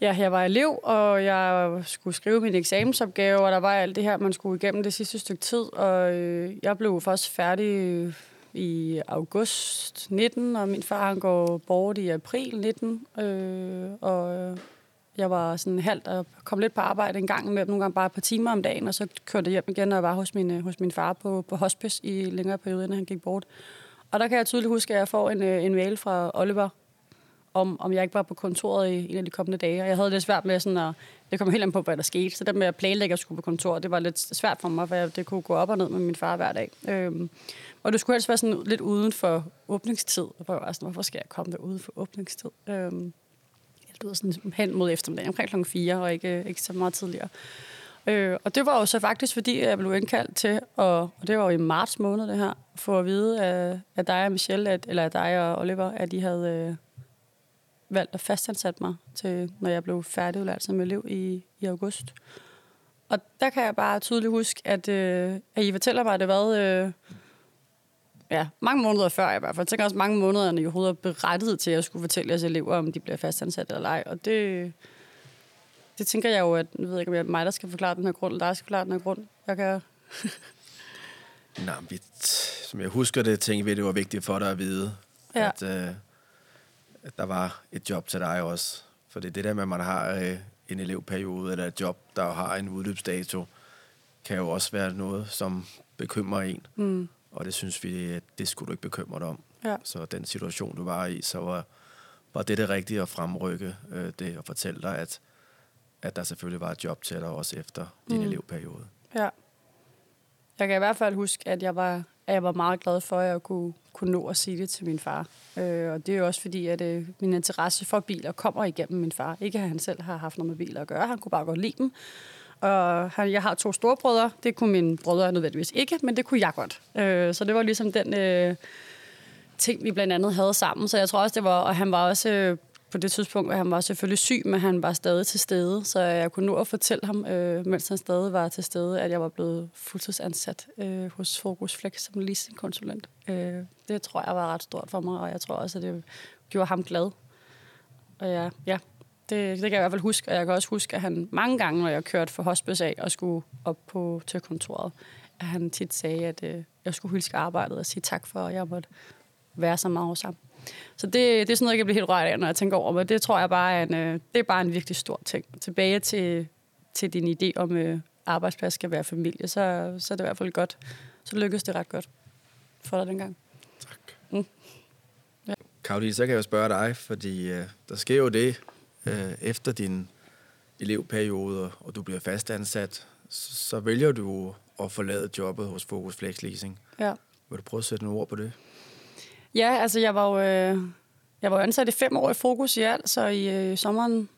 ja, jeg var elev, og jeg skulle skrive min eksamensopgave, og der var alt det her, man skulle igennem det sidste stykke tid. Og øh, jeg blev først færdig i august 19, og min far han går bort i april 19. Øh, og jeg var sådan halvt og kom lidt på arbejde en gang med nogle gange bare et par timer om dagen, og så kørte jeg hjem igen, og jeg var hos min, øh, hos min far på, på hospice i længere periode, inden han gik bort. Og der kan jeg tydeligt huske, at jeg får en, øh, en mail fra Oliver, om, om jeg ikke var på kontoret i en af de kommende dage. Og jeg havde lidt svært med sådan at... Det kom helt an på, hvad der skete. Så det med at planlægge at skulle på kontoret, det var lidt svært for mig, for jeg, det kunne gå op og ned med min far hver dag. Øhm, og det skulle helst være sådan lidt uden for åbningstid. Og jeg var sådan, hvorfor skal jeg komme der uden for åbningstid? Øhm, du ved, sådan hen mod eftermiddagen, omkring kl. 4, og ikke, ikke så meget tidligere. Øh, og det var jo så faktisk, fordi jeg blev indkaldt til, og, og det var jo i marts måned det her, for at vide af, af dig og Michelle, at, eller af dig og Oliver, at de havde øh, valgt at fastansætte mig, til, når jeg blev færdigudlært som elev i, i august. Og der kan jeg bare tydeligt huske, at, øh, at I fortæller mig, at det var øh, ja, mange måneder før i hvert fald. Jeg tænker også mange måneder, når I overhovedet er berettiget til at skulle fortælle jeres elever, om de bliver fastansat eller ej. Og det, det tænker jeg jo, at jeg ved ikke, om jeg er mig, der skal forklare den her grund, eller dig skal forklare den her grund. Jeg kan... [laughs] Nej, vi, som jeg husker det, tænker vi, at det var vigtigt for dig at vide, ja. at, øh, at der var et job til dig også. For det er det der med, at man har øh, en elevperiode, eller et job, der har en udløbsdato, kan jo også være noget, som bekymrer en. Mm. Og det synes vi, at det skulle du ikke bekymre dig om. Ja. Så den situation, du var i, så var, var det det rigtige at fremrykke øh, det og fortælle dig, at, at der selvfølgelig var et job til dig også efter din mm. elevperiode. Ja. Jeg kan i hvert fald huske, at jeg var, at jeg var meget glad for, at jeg kunne, kunne nå at sige det til min far. Øh, og det er jo også fordi, at øh, min interesse for biler kommer igennem min far. Ikke at han selv har haft noget med biler at gøre, han kunne bare godt lide dem. Og jeg har to store brødre. Det kunne mine brødre nødvendigvis ikke, men det kunne jeg godt. Øh, så det var ligesom den øh, ting, vi blandt andet havde sammen. Så jeg tror også, det var... Og han var også... Øh, på det tidspunkt, at han var selvfølgelig syg, men han var stadig til stede, så jeg kunne nå at fortælle ham, øh, mens han stadig var til stede, at jeg var blevet fuldtidsansat øh, hos Focus Flex som leasingkonsulent. Øh, det tror jeg var ret stort for mig, og jeg tror også, at det gjorde ham glad. Og ja, ja det, det kan jeg i hvert fald huske, og jeg kan også huske, at han mange gange, når jeg kørte for hospice af og skulle op på, til kontoret, at han tit sagde, at øh, jeg skulle hilse arbejdet og sige tak for, at jeg måtte være så meget sammen. Så det, det er sådan noget, jeg kan blive helt rørt af, når jeg tænker over men det tror jeg bare er en, øh, det er bare en virkelig stor ting. Tilbage til, til din idé om, at øh, arbejdsplads skal være familie, så, så er det i hvert fald godt. Så lykkedes det ret godt for dig dengang. Tak. Mm. Ja. Karoline, så kan jeg jo spørge dig, fordi øh, der sker jo det, øh, efter din elevperiode, og du bliver fastansat, så, så vælger du at forlade jobbet hos Focus Flex Leasing. Ja. Vil du prøve at sætte nogle ord på det? Ja, altså jeg var jo, øh, jeg var ansat i fem år i Fokus i alt, så i øh, sommeren,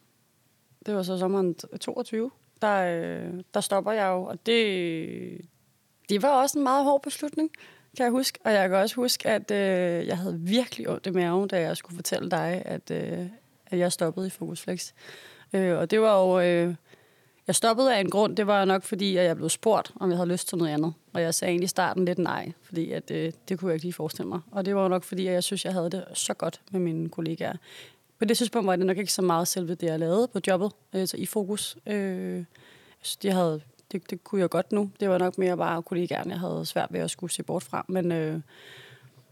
det var så sommeren 22, der, øh, der stopper jeg jo, og det, det var også en meget hård beslutning, kan jeg huske. Og jeg kan også huske, at øh, jeg havde virkelig ondt i maven, da jeg skulle fortælle dig, at, øh, at jeg stoppede i Focus Flex. Øh, og det var jo... Øh, jeg stoppede af en grund, det var nok fordi, at jeg blev spurgt, om jeg havde lyst til noget andet. Og jeg sagde egentlig i starten lidt nej, fordi at, øh, det kunne jeg ikke lige forestille mig. Og det var nok fordi, at jeg synes, jeg havde det så godt med mine kollegaer. På det tidspunkt var det nok ikke så meget selve det, jeg lavede på jobbet, altså i fokus. Øh, altså, de havde, det, det kunne jeg godt nu. Det var nok mere bare kollegaerne, jeg havde svært ved at skulle se bort fra. Men, øh,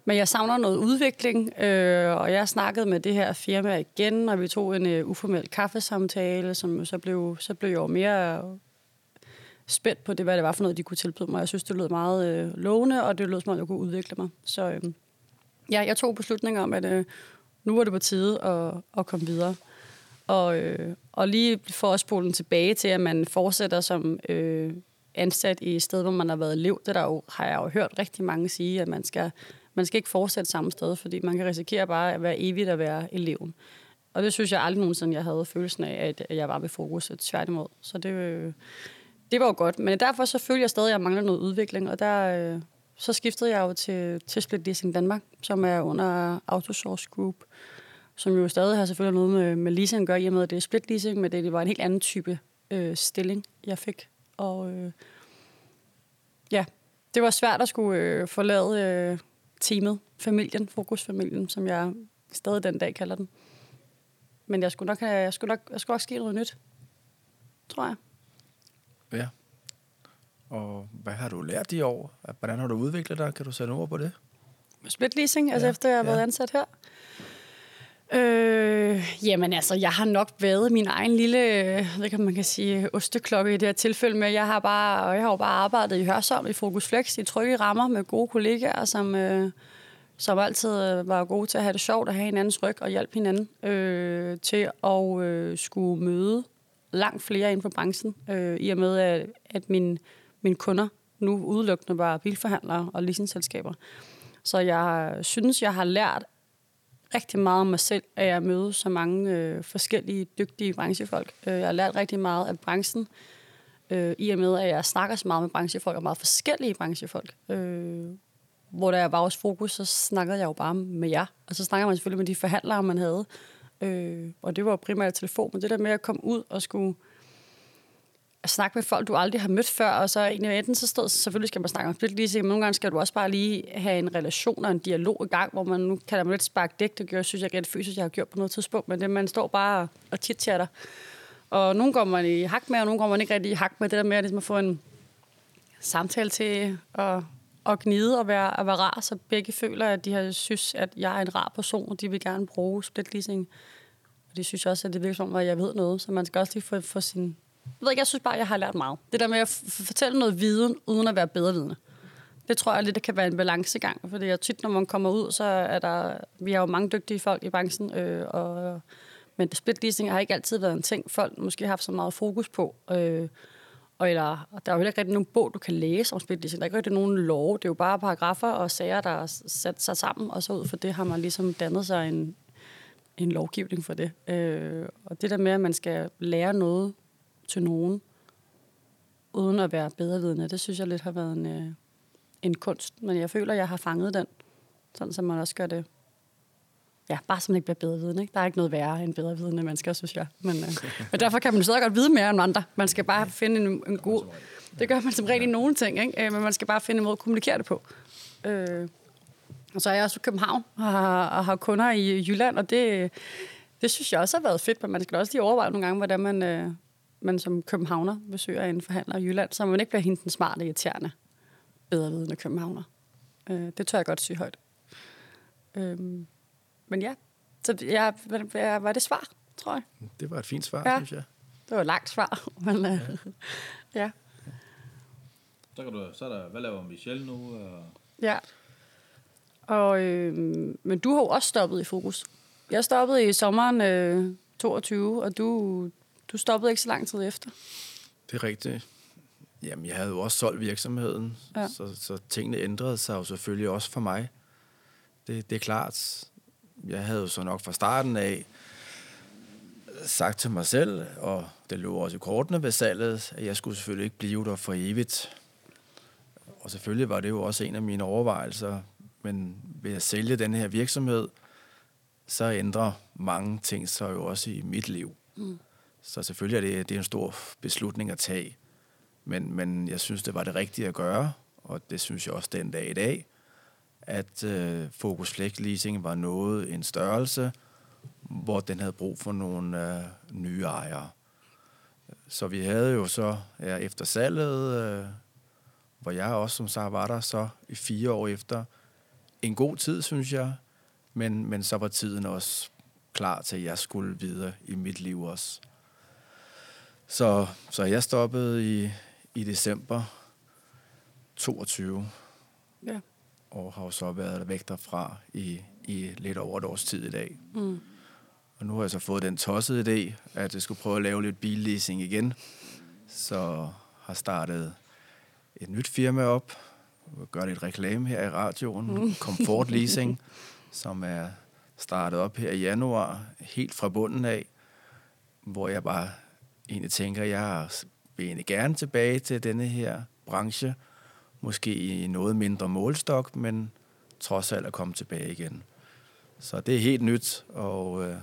men jeg savner noget udvikling, øh, og jeg snakkede med det her firma igen, og vi tog en øh, uformel kaffesamtale, som så blev, så blev jeg jo mere spændt på det, hvad det var for noget, de kunne tilbyde mig. Jeg synes, det lød meget øh, lovende, og det lød som om, jeg kunne udvikle mig. Så øh, ja, jeg tog beslutninger om, at øh, nu var det på tide at, at komme videre. Og, øh, og lige for at spole tilbage til, at man fortsætter som øh, ansat i et sted, hvor man har været elev, det der jo, har jeg jo hørt rigtig mange sige, at man skal man skal ikke fortsætte samme sted, fordi man kan risikere bare at være evigt at være eleven. Og det synes jeg aldrig nogensinde, jeg havde følelsen af, at jeg var ved fokus tværtimod. Så det, det var jo godt. Men derfor så følte jeg stadig, at jeg mangler noget udvikling, og der, øh, så skiftede jeg jo til, til Split Leasing Danmark, som er under Autosource Group, som jo stadig har selvfølgelig noget med, med leasing at gøre, i og med, at det er split leasing, men det, det var en helt anden type øh, stilling, jeg fik. Og øh, ja, det var svært at skulle øh, forlade øh, teamet, familien, fokusfamilien, som jeg stadig den dag kalder den. Men jeg skulle nok, have, jeg skulle nok, jeg skulle også ske noget nyt, tror jeg. Ja. Og hvad har du lært i år? Hvordan har du udviklet dig? Kan du sætte ord på det? Split leasing, altså efter jeg har været ja. ansat her. Øh, jamen altså, jeg har nok været min egen lille, øh, hvad kan man kan sige, osteklokke i det her tilfælde med. Jeg har, bare, jeg har jo bare arbejdet i Hørsom i Fokus Flex i trygge rammer med gode kollegaer, som, øh, som altid øh, var gode til at have det sjovt at have hinandens ryg og hjælpe hinanden øh, til at øh, skulle møde langt flere inden for branchen, øh, i og med, at, at mine, mine kunder nu udelukkende var bilforhandlere og leasingselskaber. Så jeg synes, jeg har lært rigtig meget om mig selv, at jeg møder så mange øh, forskellige dygtige branchefolk. Øh, jeg har lært rigtig meget af branchen, øh, i og med, at jeg snakker så meget med branchefolk, og meget forskellige branchefolk. Øh, hvor der var også fokus, så snakkede jeg jo bare med jer. Og så snakker man selvfølgelig med de forhandlere, man havde. Øh, og det var primært telefon, men det der med at komme ud og skulle snakke med folk, du aldrig har mødt før, og så egentlig enten så stod, selvfølgelig skal man snakke om split leasing, men nogle gange skal du også bare lige have en relation og en dialog i gang, hvor man nu kan man lidt sparke dæk, det gør, synes jeg rent fysisk, jeg har gjort på noget tidspunkt, men det, man står bare og chit-chatter. Og nogle går man i hak med, og nogle går man ikke rigtig i hak med. Det der med at, ligesom at få en samtale til at, at gnide og være, at være rar, så begge føler, at de har synes, at jeg er en rar person, og de vil gerne bruge split leasing. Og de synes også, at det virker som, at jeg ved noget, så man skal også lige få, få sin jeg ved ikke, jeg synes bare, jeg har lært meget. Det der med at fortælle noget viden, uden at være bedre vidne. Det tror jeg lidt, det kan være en balancegang. Fordi jeg tit, når man kommer ud, så er der... Vi har jo mange dygtige folk i branchen, øh, og, men split leasing har ikke altid været en ting, folk måske har haft så meget fokus på. Øh, og eller, der er jo heller ikke rigtig nogen bog, du kan læse om split leasing. Der er ikke rigtig nogen lov. Det er jo bare paragrafer og sager, der er sat sig sammen, og så ud for det har man ligesom dannet sig en, en lovgivning for det. Øh, og det der med, at man skal lære noget til nogen, uden at være bedrevidende, det synes jeg lidt har været en, øh, en kunst. Men jeg føler, jeg har fanget den, sådan som man også gør det ja, bare så man ikke bliver bedre viden. Ikke? Der er ikke noget værre end bedre vidende mennesker, synes jeg. Men, øh, [laughs] men derfor kan man stadig godt vide mere end andre. Man skal bare finde en, en god... Det gør man som regel i nogle ting, ikke? Øh, men man skal bare finde en måde at kommunikere det på. Øh, og så er jeg også i København og har, og har kunder i Jylland, og det, det synes jeg også har været fedt, men man skal også lige overveje nogle gange, hvordan man, øh, man som københavner besøger en forhandler i Jylland, så man ikke bliver hende den smarte, irriterende, bedre vidende københavner. Øh, det tør jeg godt sige højt. Øh, men ja, så ja, var, var det svar, tror jeg? Det var et fint svar, ja. synes jeg. Det var et langt svar, [laughs] men øh, ja. ja. Så, kan du, så er der, hvad laver Michelle nu? Og... Ja. Og, øh, men du har jo også stoppet i fokus. Jeg stoppede i sommeren øh, 22, og du, du stoppede ikke så lang tid efter. Det er rigtigt. Jamen, jeg havde jo også solgt virksomheden, ja. så, så tingene ændrede sig jo selvfølgelig også for mig. Det, det er klart. Jeg havde jo så nok fra starten af sagt til mig selv, og det lå også i kortene ved salget, at jeg skulle selvfølgelig ikke blive der for evigt. Og selvfølgelig var det jo også en af mine overvejelser, men ved at sælge den her virksomhed, så ændrer mange ting sig jo også i mit liv. Mm. Så selvfølgelig er det, det er en stor beslutning at tage. Men, men jeg synes, det var det rigtige at gøre, og det synes jeg også den dag i dag, at øh, Focus Flex Leasing var noget en størrelse, hvor den havde brug for nogle øh, nye ejere. Så vi havde jo så ja, efter salget, øh, hvor jeg også som sagt var der så i fire år efter, en god tid, synes jeg, men, men så var tiden også klar til, at jeg skulle videre i mit liv også. Så, så jeg stoppede i, i december 22. Ja. Og har så været væk derfra i, i lidt over et års tid i dag. Mm. Og nu har jeg så fået den tossede idé, at jeg skulle prøve at lave lidt billeasing igen. Så har startet et nyt firma op, gør lidt reklame her i radioen, mm. [laughs] Comfort Leasing, som er startet op her i januar, helt fra bunden af, hvor jeg bare egentlig tænker, jeg vil egentlig gerne tilbage til denne her branche, måske i noget mindre målstok, men trods alt at komme tilbage igen. Så det er helt nyt, og øh,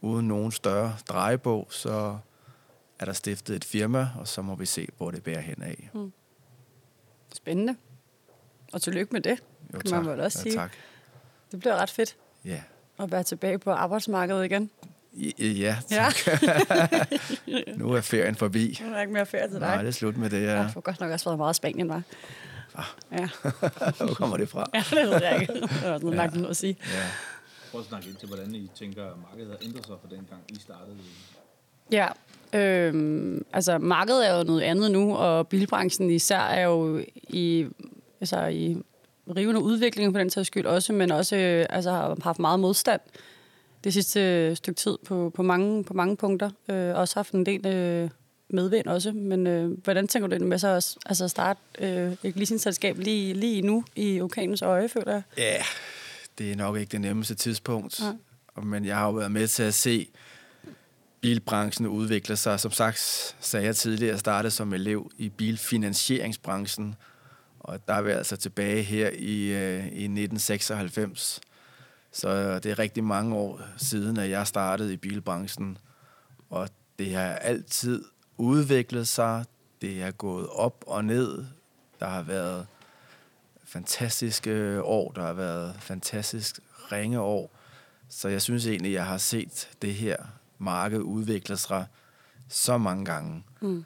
uden nogen større drejebog, så er der stiftet et firma, og så må vi se, hvor det bærer hen af. Mm. Spændende. Og tillykke med det, jo, kan tak. man vel også sige. Ja, tak. Det bliver ret fedt. Ja. At være tilbage på arbejdsmarkedet igen. Ja, tak. Ja. [laughs] nu er ferien forbi. Nu er der ikke mere ferie til dig. Nej, det er slut med det, ja. Jeg får godt nok også været meget i Spanien, var. Ah. Ja. [laughs] Hvor kommer det fra? ja, det ved jeg ikke. Det var sådan ja. noget at sige. Ja. Prøv at snakke ind til, hvordan I tænker, at markedet har ændret sig fra den gang, I startede. Ja, øhm, altså markedet er jo noget andet nu, og bilbranchen især er jo i altså i rivende udvikling på den sags skyld også, men også øh, altså, har haft meget modstand det sidste stykke tid på, på, mange, på mange punkter. Øh, også haft en del øh, medvind også. Men øh, hvordan tænker du det med så også, altså at starte øh, et leasingselskab lige, lige nu i orkanens øje, føler jeg? Ja, det er nok ikke det nemmeste tidspunkt. Ja. Men jeg har jo været med til at se bilbranchen udvikle sig. Som sagt sagde jeg tidligere, jeg startede som elev i bilfinansieringsbranchen, og der er vi altså tilbage her i, øh, i 1996. Så det er rigtig mange år siden, at jeg startede i bilbranchen. Og det har altid udviklet sig. Det er gået op og ned. Der har været fantastiske år. Der har været fantastisk ringe år. Så jeg synes egentlig, jeg har set det her marked udvikle sig så mange gange. Mm.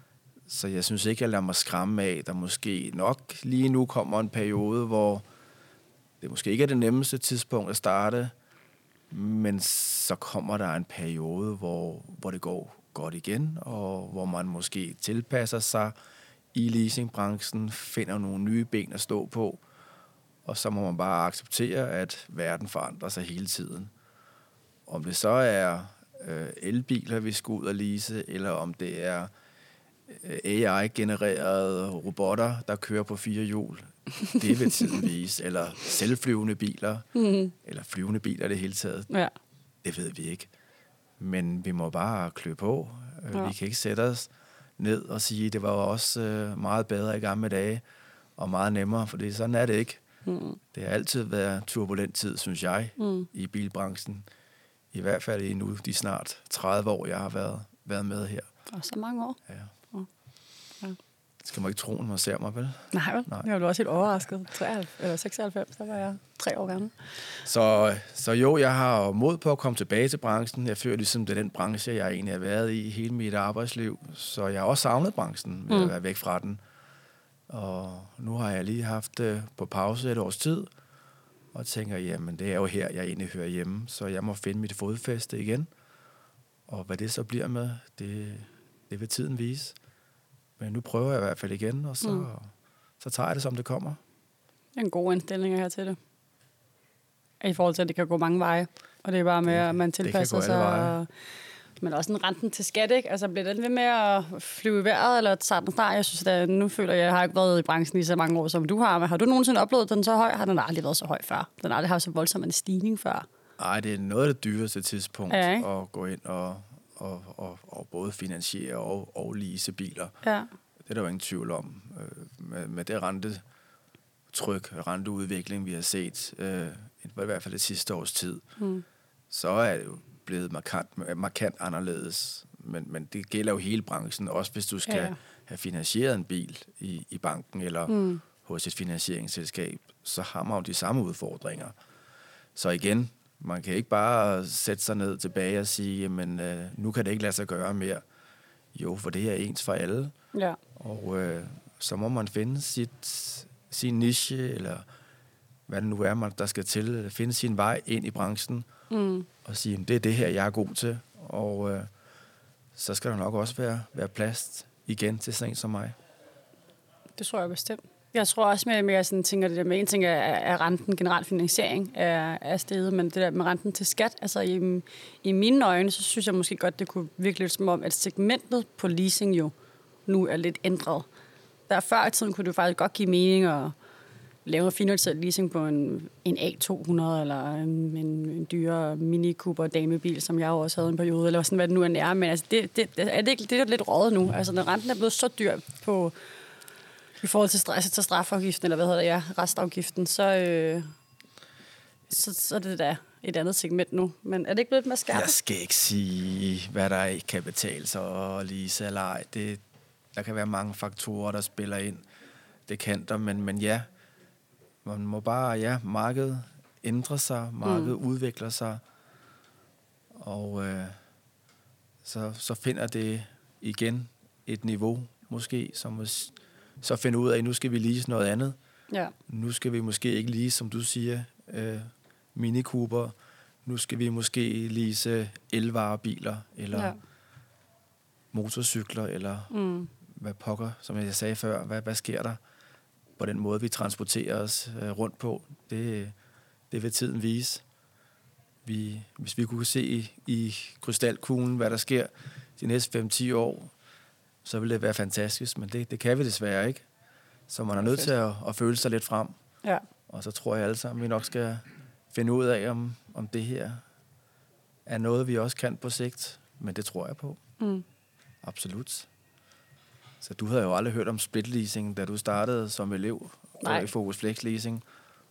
Så jeg synes ikke, jeg lader mig skræmme af, der måske nok lige nu kommer en periode, hvor det måske ikke er det nemmeste tidspunkt at starte, men så kommer der en periode, hvor, hvor det går godt igen, og hvor man måske tilpasser sig i leasingbranchen, finder nogle nye ben at stå på, og så må man bare acceptere, at verden forandrer sig hele tiden. Om det så er øh, elbiler, vi skal ud og lease, eller om det er øh, AI-genererede robotter, der kører på fire hjul. Det vil tiden vise. Eller selvflyvende biler. Mm. Eller flyvende biler det hele taget. Ja. Det ved vi ikke. Men vi må bare klø på. Øh, ja. Vi kan ikke sætte os ned og sige, at det var også øh, meget bedre i gamle dage, og meget nemmere, for sådan er det ikke. Mm. Det har altid været turbulent tid, synes jeg, mm. i bilbranchen. I hvert fald i nu de snart 30 år, jeg har været, været med her. Og så mange år. Ja. Skal man ikke tro, når man ser mig, vel? Nej, vel? Nej. Jeg var også helt overrasket. 93, eller 96, så var jeg tre år gammel. Så, så jo, jeg har mod på at komme tilbage til branchen. Jeg føler ligesom, det er den branche, jeg egentlig har været i hele mit arbejdsliv. Så jeg har også savnet branchen med mm. at være væk fra den. Og nu har jeg lige haft det på pause et års tid, og tænker, jamen det er jo her, jeg egentlig hører hjemme, så jeg må finde mit fodfæste igen. Og hvad det så bliver med, det, det vil tiden vise. Men nu prøver jeg i hvert fald igen, og så, mm. så tager jeg det, som det kommer. Det er en god indstilling her til det. I forhold til, at det kan gå mange veje. Og det er bare med, at man tilpasser sig. Men også en renten til skat, ikke? Altså, bliver den ved med at flyve i vejret, eller tager den snart? Jeg synes, at nu føler jeg, at jeg har ikke været i branchen i så mange år, som du har. Men har du nogensinde oplevet den så høj? Har den aldrig været så høj før? Den har aldrig haft så voldsom en stigning før? Nej, det er noget af det dyreste tidspunkt ja, at gå ind og, og, og, og både finansiere og, og lease biler. Ja. Det er der jo ingen tvivl om. Øh, med, med det rentetryk, renteudvikling, vi har set, øh, i hvert fald det sidste års tid, mm. så er det jo blevet markant, markant anderledes. Men, men det gælder jo hele branchen, også hvis du skal ja, have finansieret en bil i, i banken eller mm. hos et finansieringsselskab, så har man jo de samme udfordringer. Så igen, man kan ikke bare sætte sig ned tilbage og sige, jamen øh, nu kan det ikke lade sig gøre mere. Jo, for det er ens for alle. Ja. Og øh, så må man finde sit, sin niche, eller hvad det nu er, man, der skal til, finde sin vej ind i branchen, mm. og sige, det er det her, jeg er god til. Og øh, så skal der nok også være, være plads igen til sådan en som mig. Det tror jeg bestemt. Jeg tror også mere, mere sådan, tænker det der med, en ting er, er renten, generelt finansiering er, er steget, men det der med renten til skat, altså i, i mine øjne, så synes jeg måske godt, det kunne virkelig som om, at segmentet på leasing jo nu er lidt ændret. Der før i tiden kunne det faktisk godt give mening at lave finansieret leasing på en, en A200 eller en, en, dyre Mini Cooper damebil, som jeg også havde en periode, eller sådan, hvad det nu end er. Men altså, det, det, det, er det, det er lidt rådet nu. Altså, når renten er blevet så dyr på, i forhold til, stress, til strafafgiften, eller hvad hedder det, ja, restafgiften, så, øh, så, så er det da et andet segment nu. Men er det ikke blevet mere skærpet? Jeg skal ikke sige, hvad der ikke kan betale sig og lige eller ej. Det, der kan være mange faktorer, der spiller ind. Det kan der, men, men ja, man må bare, ja, markedet ændrer sig, markedet mm. udvikler sig, og øh, så, så finder det igen et niveau, måske, som så finder ud af, at nu skal vi lige noget andet. Ja. Nu skal vi måske ikke lige, som du siger, øh, Mini Cooper. Nu skal vi måske lease elvarebiler, eller ja. motorcykler, eller mm. hvad pokker, som jeg sagde før. Hvad, hvad sker der? på den måde, vi transporterer os øh, rundt på, det, det vil tiden vise. Vi, hvis vi kunne se i, i krystalkuglen, hvad der sker de næste 5-10 år, så ville det være fantastisk, men det, det kan vi desværre ikke. Så man er nødt til at, at føle sig lidt frem. Ja. Og så tror jeg alle sammen, vi nok skal finde ud af, om, om det her er noget, vi også kan på sigt. Men det tror jeg på. Mm. Absolut. Så du havde jo aldrig hørt om split leasing, da du startede som elev Nej. i Focus Flex Leasing,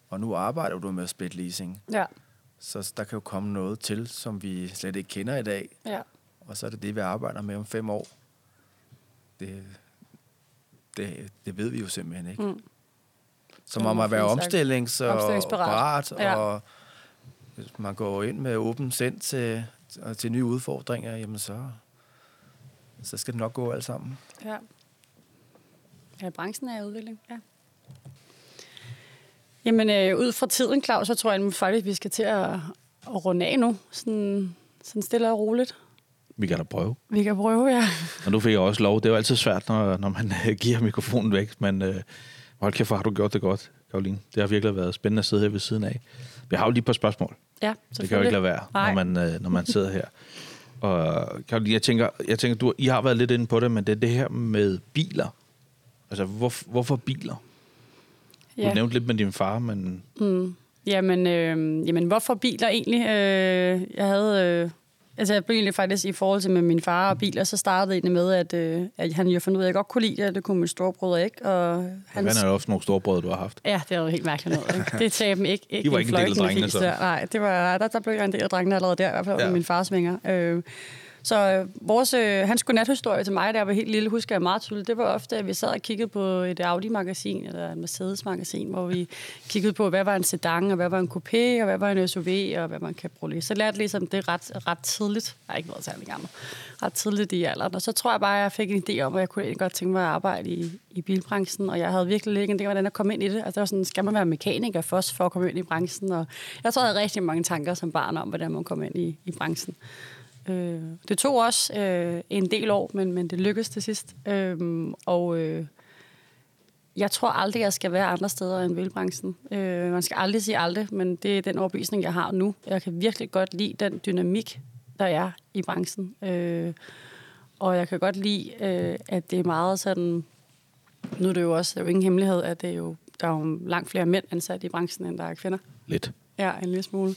og nu arbejder du med split leasing. Ja. Så der kan jo komme noget til, som vi slet ikke kender i dag. Ja. Og så er det det, vi arbejder med om fem år. Det, det, det ved vi jo simpelthen ikke. Mm. Så må man være omstillings- og parat, ja. og hvis man går ind med åben sind til, til nye udfordringer, jamen så, så skal det nok gå alt sammen. Ja. Ja, branchen er i udvikling, ja. Jamen, øh, ud fra tiden, Claus, så tror jeg faktisk, vi skal til at, at runde af nu. Sådan, sådan stille og roligt. Vi kan da prøve. Vi kan prøve, ja. Og nu fik jeg også lov. Det er jo altid svært, når, når man øh, giver mikrofonen væk. Men øh, hold kæft, har du gjort det godt, Karoline. Det har virkelig været spændende at sidde her ved siden af. Vi har jo lige et par spørgsmål. Ja, Det kan jo ikke lade være, når man, øh, når man sidder her. Og Karoline, jeg tænker, jeg tænker du, I har været lidt inde på det, men det er det her med biler. Altså, hvor, hvorfor biler? Ja. Du nævnte lidt med din far, men... Mm. Jamen, øh, jamen, hvorfor biler egentlig? Øh, jeg havde... Øh, Altså, jeg blev egentlig faktisk i forhold til med min far og biler, så startede det med, at, øh, at han jo fandt ud af, at jeg godt kunne lide det, det kunne min storebrødre ikke. Og hans... Hvad er også nogle storebrødre, du har haft? Ja, det er jo helt mærkeligt noget. Ikke? Det tager dem ikke, [laughs] ikke De var ikke en del af drengene, så? Nej, det var, der, der blev jeg en del af drengene allerede der, i hvert fald ja. med min fars vinger. Øh, så øh, vores, øh, han skulle nathistorie til mig, der var helt lille, husker jeg meget tydeligt. Det var ofte, at vi sad og kiggede på et Audi-magasin eller et Mercedes-magasin, hvor vi kiggede på, hvad var en sedan, og hvad var en coupé, og hvad var en SUV, og hvad man kan bruge. Så lærte ligesom det ret, ret tidligt. Jeg har ikke været særlig gammel. Ret tidligt i alderen. Og så tror jeg bare, at jeg fik en idé om, at jeg kunne godt tænke mig at arbejde i, i bilbranchen. Og jeg havde virkelig ikke en idé, hvordan jeg kom ind i det. Altså, det var sådan, skal man være mekaniker først for at komme ind i branchen? Og jeg tror, jeg havde rigtig mange tanker som barn om, hvordan man kom ind i, i branchen. Øh, det tog også øh, en del år, men, men det lykkedes til sidst. Øh, og øh, jeg tror aldrig, jeg skal være andre steder end velbranchen. Øh, man skal aldrig sige aldrig, men det er den overbevisning, jeg har nu. Jeg kan virkelig godt lide den dynamik, der er i branchen. Øh, og jeg kan godt lide, øh, at det er meget sådan... Nu er det jo også det er jo ingen hemmelighed, at det er jo, der er jo langt flere mænd ansat i branchen, end der er kvinder. Lidt. Ja, en lille smule.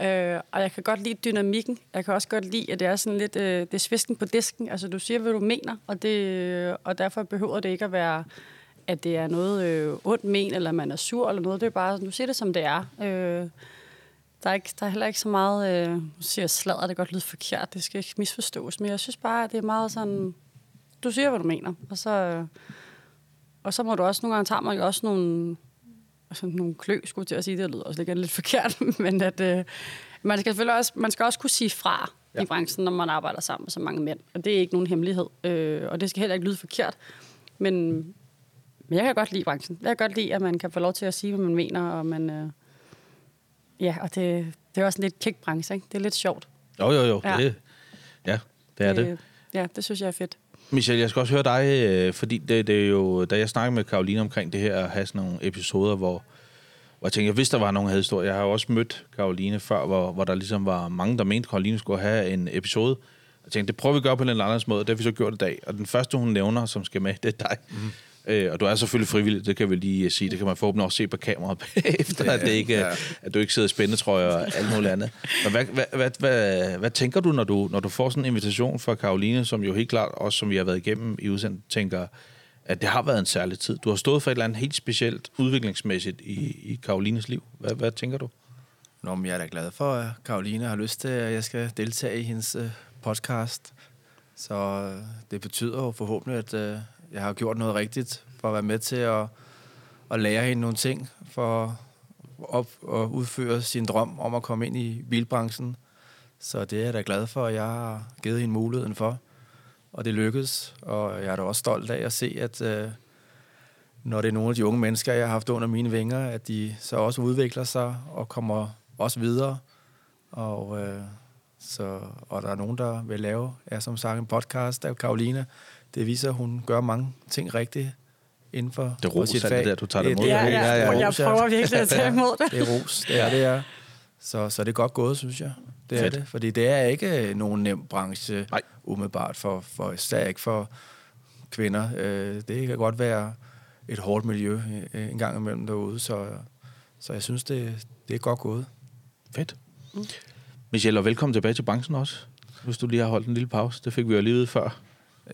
Ja. Øh, og jeg kan godt lide dynamikken. Jeg kan også godt lide, at det er sådan lidt, øh, det er svisken på disken. Altså, du siger, hvad du mener, og, det, og derfor behøver det ikke at være, at det er noget øh, ondt men, eller man er sur, eller noget. Det er bare, du siger det, som det er. Øh, der er, ikke, der er heller ikke så meget, øh, nu siger jeg sladder, det godt lyder forkert, det skal ikke misforstås, men jeg synes bare, at det er meget sådan, du siger, hvad du mener, og så, og så må du også, nogle gange tager man jo også nogle, sådan nogle klø, skulle til at sige, det lyder også lidt, lidt forkert, [laughs] men at øh, man skal selvfølgelig også, man skal også kunne sige fra ja. i branchen, når man arbejder sammen med så mange mænd, og det er ikke nogen hemmelighed, øh, og det skal heller ikke lyde forkert, men, men jeg kan godt lide branchen. Jeg kan godt lide, at man kan få lov til at sige, hvad man mener, og man, øh, ja, og det, det er også en lidt kæk branche, ikke? Det er lidt sjovt. Jo, jo, jo, ja. det, ja, det er det. det. Ja, det synes jeg er fedt. Michelle, jeg skal også høre dig, øh, fordi det, det er jo, da jeg snakkede med Karoline omkring det her, at have sådan nogle episoder, hvor, hvor jeg tænkte, hvis der var nogen, der havde historie. Jeg har jo også mødt Karoline før, hvor, hvor der ligesom var mange, der mente, at Karoline skulle have en episode. Jeg tænkte, det prøver vi at gøre på en eller anden måde, det har vi så gjort i dag. Og den første, hun nævner, som skal med, det er dig. Mm. Øh, og du er selvfølgelig frivillig, det kan vi lige sige. Det kan man forhåbentlig også se på kameraet [laughs] bagefter, ja, at, det ikke, ja. at du ikke sidder i spændetrøjer og alt muligt andet. Men hvad, hvad, hvad, hvad, hvad tænker du når, du, når du får sådan en invitation fra Karoline, som jo helt klart, også som vi har været igennem i udsendt, tænker, at det har været en særlig tid. Du har stået for et eller andet helt specielt udviklingsmæssigt i, i Karolines liv. Hvad, hvad tænker du? Nå, men jeg er da glad for, at Karoline har lyst til, at jeg skal deltage i hendes uh, podcast. Så det betyder jo forhåbentlig, at, jeg har gjort noget rigtigt for at være med til at, at lære hende nogle ting, for op og udføre sin drøm om at komme ind i bilbranchen. Så det er jeg da glad for, at jeg har givet hende muligheden for. Og det lykkedes, og jeg er da også stolt af at se, at øh, når det er nogle af de unge mennesker, jeg har haft under mine vinger, at de så også udvikler sig og kommer også videre. Og, øh, så, og der er nogen, der vil lave, ja, som sagt, en podcast af Karolina, det viser, at hun gør mange ting rigtigt inden for, det for sit fag. Det der, du tager det imod. Det, ja, ja, ja, ja. Jeg prøver virkelig at tage imod det. det er ros, det er det er. Så, så det er godt gået, synes jeg. Det Fedt. er det, fordi det er ikke nogen nem branche Nej. umiddelbart, for, for især ikke for kvinder. Øh, det kan godt være et hårdt miljø øh, en gang imellem derude, så, så jeg synes, det, det er godt gået. Fedt. Mm. Michelle, og velkommen tilbage til branchen også, hvis du lige har holdt en lille pause. Det fik vi jo lige ud før.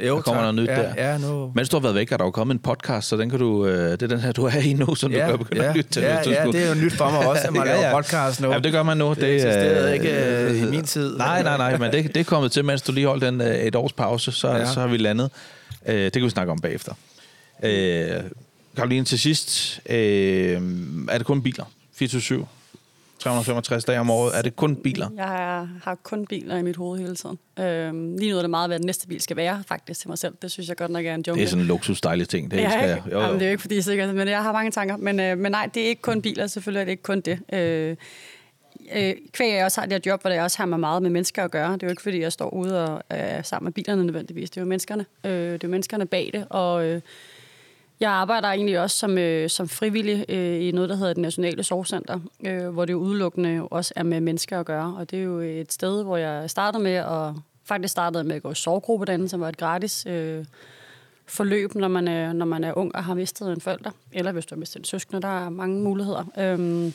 Jo, der kommer tak. noget nyt ja, der. Ja, nu... Mens du har været væk, er der jo kommet en podcast, så den kan du, øh, det er den her, du er i nu, som ja, du kan begynde ja, at lytte til. Ja, ja, det er jo nyt for mig også, at man [laughs] ja, ja. laver podcast nu. Ja, det gør man nu. Det, det eksisterede øh, ikke øh, i min tid. Nej, nej, nej, men det, det er kommet til, mens du lige holdt den øh, et års pause, så, ja. så har vi landet. Øh, det kan vi snakke om bagefter. Øh, Karoline, til sidst, øh, er det kun biler? 24 365 dage om året. Er det kun biler? Jeg har kun biler i mit hoved hele tiden. Øhm, lige nu er det meget, hvad den næste bil skal være, faktisk, til mig selv. Det synes jeg godt nok er en jungle. Det er sådan en luksusdejlig ting. Det ja, skal jeg. Jo, jo. Jamen, det er jo ikke, fordi jeg er sikker, men jeg har mange tanker. Men, øh, men nej, det er ikke kun biler. Selvfølgelig er det ikke kun det. Øh, øh, kvæg jeg også har det her job, hvor jeg også har med meget med mennesker at gøre. Det er jo ikke, fordi jeg står ude og er sammen med bilerne nødvendigvis. Det er jo menneskerne. Øh, det er jo menneskerne bag det. Og... Øh, jeg arbejder egentlig også som, øh, som frivillig øh, i noget, der hedder det Nationale Sorgcenter, øh, hvor det udelukkende også er med mennesker at gøre. Og det er jo et sted, hvor jeg startede med at faktisk startede med at gå i sorggruppe derinde, som var et gratis øh, forløb, når man, er, når man er ung og har mistet en forælder, eller hvis du har mistet en søskende, der er mange muligheder. Øhm,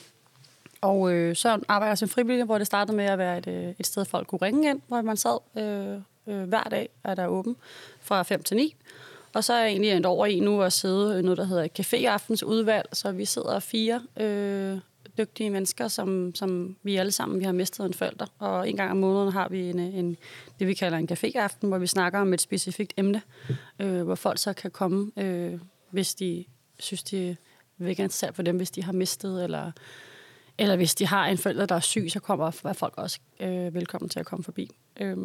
Og øh, så arbejder jeg som frivillig, hvor det startede med at være et, øh, et sted, folk kunne ringe ind, hvor man sad øh, øh, hver dag, er der åben fra 5 til 9. Og så er jeg egentlig endt over i nu at sidde i noget, der hedder Café udvalg, så vi sidder fire øh, dygtige mennesker, som, som vi alle sammen vi har mistet en forælder. Og en gang om måneden har vi en, en, det, vi kalder en caféaften, hvor vi snakker om et specifikt emne, øh, hvor folk så kan komme, øh, hvis de synes, de vil interesseret for dem, hvis de har mistet, eller, eller hvis de har en forælder, der er syg, så kommer folk også øh, velkommen til at komme forbi. Øh,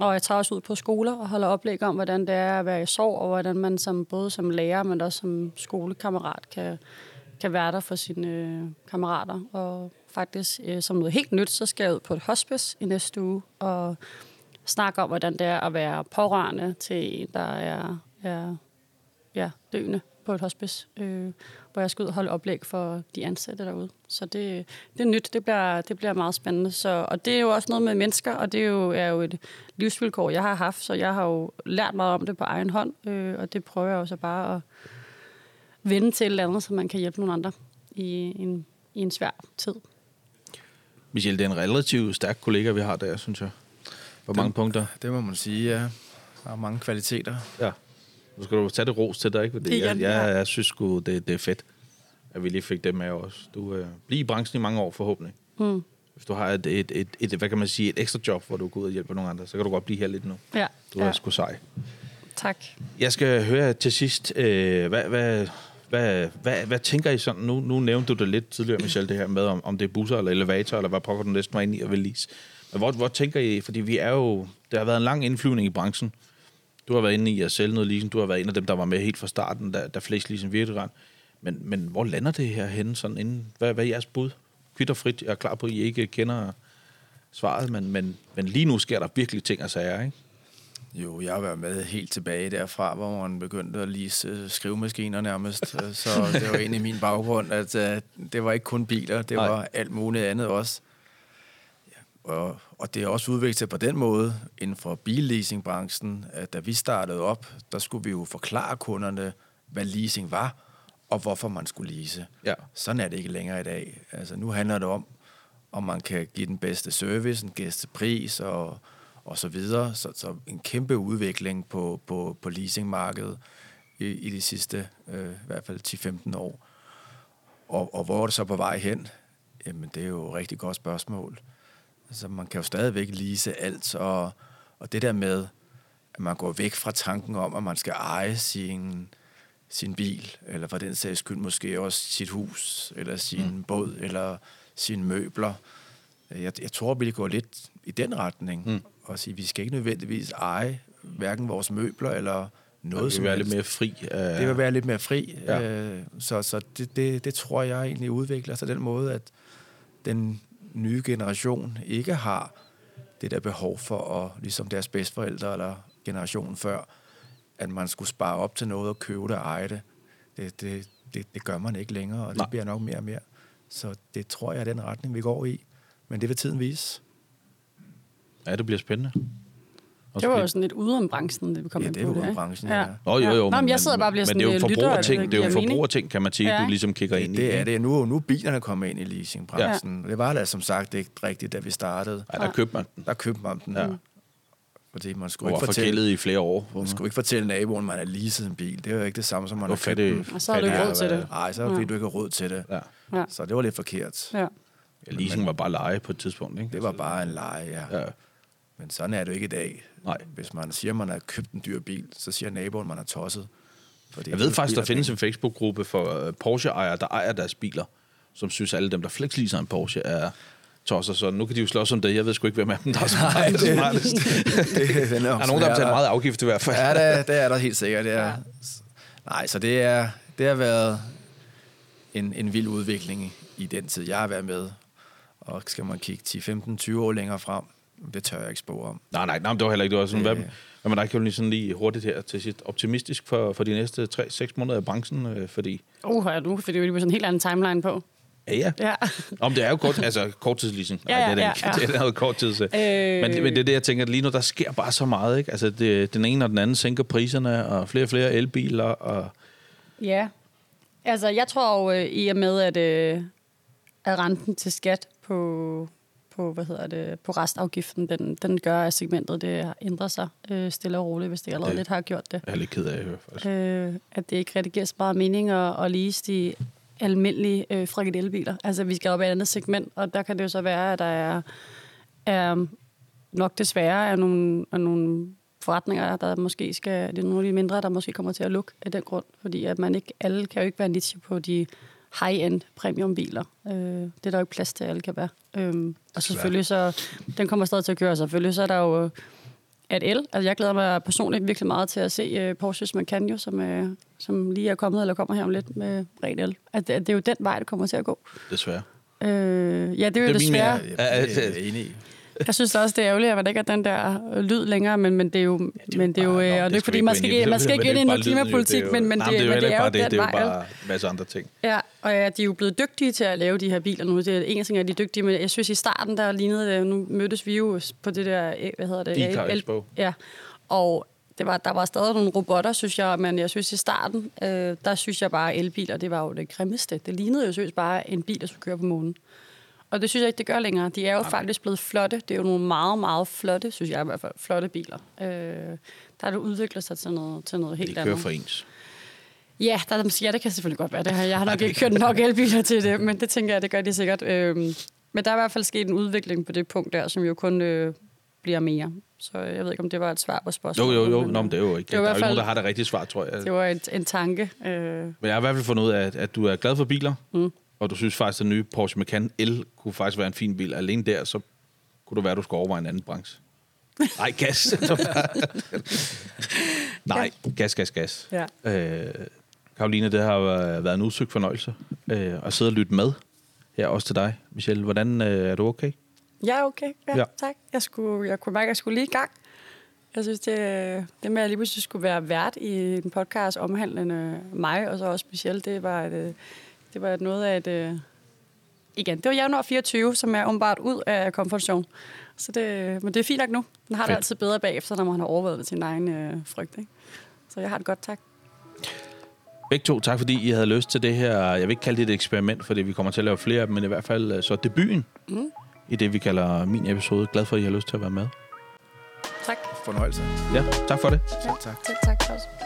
og jeg tager også ud på skoler og holder oplæg om, hvordan det er at være i sorg, og hvordan man som, både som lærer, men også som skolekammerat kan, kan være der for sine øh, kammerater. Og faktisk øh, som noget helt nyt, så skal jeg ud på et hospice i næste uge og snakke om, hvordan det er at være pårørende til en, der er, er ja, døende på et hospice, øh, hvor jeg skal ud og holde oplæg for de ansatte derude. Så det, det er nyt, det bliver, det bliver meget spændende. Så, og det er jo også noget med mennesker, og det er jo, er jo et livsvilkår, jeg har haft, så jeg har jo lært meget om det på egen hånd, øh, og det prøver jeg jo så bare at vende til et eller andet, så man kan hjælpe nogle andre i en, i en svær tid. Michelle, det er en relativt stærk kollega, vi har der, synes jeg. På mange punkter. Det må man sige, ja. Der er mange kvaliteter. Ja. Nu skal du tage det ros til dig, ikke? Fordi jeg, jeg, jeg synes sgu, det, det er fedt, at vi lige fik det med os. Du øh, bliver i branchen i mange år forhåbentlig. Mm. Hvis du har et, et, et, et, hvad kan man sige, et ekstra job, hvor du går ud og hjælper nogle andre, så kan du godt blive her lidt nu. Ja. Du er ja. sgu sej. Tak. Jeg skal høre til sidst, øh, hvad, hvad, hvad, hvad, hvad tænker I sådan? Nu, nu nævnte du det lidt tidligere, Michelle, det her med, om, om det er busser eller elevator, eller hvad pokker du næsten var ind i at vil. Men hvor, hvor tænker I, fordi vi er jo, der har været en lang indflyvning i branchen. Du har været inde i at sælge noget leasing. Du har været en af dem, der var med helt fra starten, da, da Flex Leasing virkelig rent. Men, men hvor lander det her henne sådan inden? Hvad, hvad er jeres bud? Kvitt og frit. Jeg er klar på, at I ikke kender svaret, men, men, men lige nu sker der virkelig ting og sager, ikke? Jo, jeg har været med helt tilbage derfra, hvor man begyndte at lease skrivemaskiner nærmest. [laughs] så det var egentlig min baggrund, at uh, det var ikke kun biler, det Nej. var alt muligt andet også. Ja, og, og det er også udviklet på den måde inden for billeasingbranchen, at da vi startede op, der skulle vi jo forklare kunderne, hvad leasing var, og hvorfor man skulle lease. Ja. Sådan er det ikke længere i dag. Altså, nu handler det om, om man kan give den bedste service, en bedste pris og, og så videre. Så, så en kæmpe udvikling på, på, på leasingmarkedet i, i de sidste øh, i hvert fald 10-15 år. Og, og hvor er det så på vej hen? Jamen, det er jo et rigtig godt spørgsmål. Altså, man kan jo stadigvæk lease alt, og, og det der med, at man går væk fra tanken om, at man skal eje sin, sin bil, eller for den sags skyld måske også sit hus, eller sin mm. båd, eller sine møbler. Jeg, jeg tror, vi går lidt i den retning, mm. og sige, vi skal ikke nødvendigvis eje hverken vores møbler, eller noget som Det vil være lidt mere fri. Uh... Det vil være lidt mere fri. Ja. Uh, så så det, det, det tror jeg egentlig udvikler sig den måde, at den nye generation ikke har det der behov for at, ligesom deres bedsteforældre eller generationen før, at man skulle spare op til noget og købe det og eje det. Det, det, det, det gør man ikke længere, og det Nej. bliver nok mere og mere. Så det tror jeg er den retning, vi går i. Men det vil tiden vise. Ja, det bliver spændende. Også det var jo sådan lidt ude om branchen, det vi kom ja, det er ude om branchen, ja. ja. Nå, jo, jo, Nå, men jeg sidder bare og bliver sådan men det er jo forbrugerting, det er jo forbrugerting, kan man sige, ja. du ligesom kigger det, ind det i. Det er det. Nu, nu er bilerne kommet ind i leasingbranchen. Ja. Det var da som sagt ikke rigtigt, da vi startede. Ja, der købte man den. Der købte man den. Ja. Fordi man skulle ikke fortælle, i flere år. Man skulle ikke fortælle naboen, man har leaset en bil. Det er jo ikke det samme, som man har købt den. Og så har du ikke råd til det. Nej, så har ja. du ikke råd til det. Ja. Ja. Så det var lidt forkert. Ja. Ja, leasing var bare leje på et tidspunkt, ikke? Det var bare en leje, ja. Men sådan er det jo ikke i dag. Nej. Hvis man siger, at man har købt en dyr bil, så siger naboen, at man er tosset. Fordi jeg ved faktisk, der findes en Facebook-gruppe for øh, Porsche-ejere, der ejer deres biler, som synes, at alle dem, der flexleaser en Porsche, er tosser. Så nu kan de jo slås om det. Jeg ved sgu ikke, hvem af dem, der [laughs] er Nej, [laughs] det, det, det, det, er nogen, der har betalt meget afgift i hvert fald. Ja, det, det er der helt sikkert. Det er. Ja. Nej, så det, er, det har været en, en vild udvikling i den tid, jeg har været med. Og skal man kigge 10, 15, 20 år længere frem, det tør jeg ikke spå om. Nej, nej, nej det var heller ikke. Det var sådan, øh, hvad, hvad man der kan lige sådan lige hurtigt her til sit optimistisk for, for de næste 3-6 måneder i branchen, øh, fordi... Uh, ja, nu fordi det jo sådan en helt anden timeline på. Ja, ja. ja. Om det er jo kort, altså korttidsleasing. Nej, ja, ja, det er det ikke. Ja, ja. [laughs] Det er noget korttids. Øh... Men, men det er det, jeg tænker, at lige nu, der sker bare så meget, ikke? Altså, det, den ene og den anden sænker priserne, og flere og flere elbiler, og... Ja. Altså, jeg tror jo, øh, i og med, at... Øh at renten til skat på, på, hvad hedder det, på restafgiften, den, den gør, at segmentet det ændrer sig øh, stille og roligt, hvis det allerede det, lidt har gjort det. Jeg er lidt ked af at høre, faktisk. Øh, at det ikke rigtig giver så meget mening at, at lige de almindelige øh, frikadellebiler. Altså, vi skal op i et andet segment, og der kan det jo så være, at der er, er nok desværre er nogle, er nogle forretninger, der måske skal, det er nogle af de mindre, der måske kommer til at lukke af den grund, fordi at man ikke, alle kan jo ikke være niche på de high-end premiumbiler. Øh, det er der jo ikke plads til, alle kan være. Øh, og selvfølgelig så, den kommer stadig til at køre, selvfølgelig så er der jo at el. Altså jeg glæder mig personligt virkelig meget til at se uh, Porsches Macan jo, som, uh, som lige er kommet, eller kommer her om lidt med ren el. At, at det er jo den vej, det kommer til at gå. Desværre. Øh, ja, det er jo det desværre. Jeg, jeg, jeg er enig i. Jeg synes også, det er ærgerligt, at der ikke er den der lyd længere, men, men det er jo... Ja, det er men det er jo, bare, øh, og det er fordi, man skal, ikke, man skal ikke ind i noget klimapolitik, men, men, det, men det er jo den Det er jo bare en masse andre ting. Ja, og ja, de er jo blevet dygtige til at lave de her biler nu. Det er en ting, at de er dygtige, men jeg synes i starten, der lignede det, nu mødtes vi jo på det der, øh, hvad hedder det? Ja, og det var, der var stadig nogle robotter, synes jeg, men jeg synes i starten, øh, der synes jeg bare, at elbiler, det var jo det grimmeste. Det lignede jo synes bare en bil, der skulle køre på månen. Og det synes jeg ikke, det gør længere. De er jo okay. faktisk blevet flotte. Det er jo nogle meget, meget flotte, synes jeg i hvert fald, flotte biler. Øh, der er det udviklet sig til noget, til noget helt andet. Det kører for ens. Ja, der, er, ja, det kan selvfølgelig godt være det her. Jeg har nok ikke kørt nok elbiler til det, men det tænker jeg, det gør de sikkert. Øh, men der er i hvert fald sket en udvikling på det punkt der, som jo kun øh, bliver mere. Så jeg ved ikke, om det var et svar på spørgsmålet. Jo, jo, jo. Men, Nå, men det er jo ikke. Det der er jo ikke nogen, der har det rigtige svar, tror jeg. Det var en, en tanke. Øh. Men jeg har i hvert fald fundet ud af, at, at du er glad for biler. Mm og du synes faktisk, at den nye Porsche Macan L kunne faktisk være en fin bil. Alene der, så kunne det være, at du skulle overveje en anden branche. [laughs] Nej, gas. [laughs] Nej, gas, gas, gas. Ja. Øh, Karoline, det har været en udsøgt fornøjelse øh, at sidde og lytte med. Her også til dig, Michelle. Hvordan øh, er du okay? Jeg er okay, ja, ja. tak. Jeg, skulle, jeg kunne mærke, at jeg skulle lige i gang. Jeg synes, det, det med, at jeg lige pludselig skulle være vært i en podcast omhandlende mig, og så også Michelle, det var et, det var noget af et... Øh, igen, det var januar 24, som er umiddelbart ud af comfort zone. Så det, men det er fint nok nu. Den har Fedt. det altid bedre bagefter, når man har overvejet sin egen øh, frygt. Ikke? Så jeg har det godt, tak. Begge to, tak fordi I havde lyst til det her. Jeg vil ikke kalde det et eksperiment, fordi vi kommer til at lave flere af dem, men i hvert fald øh, så debuten mm. i det, vi kalder min episode. Glad for, at I har lyst til at være med. Tak. Fornøjelse. Ja, tak for det. Ja, tak. Tak, tak også.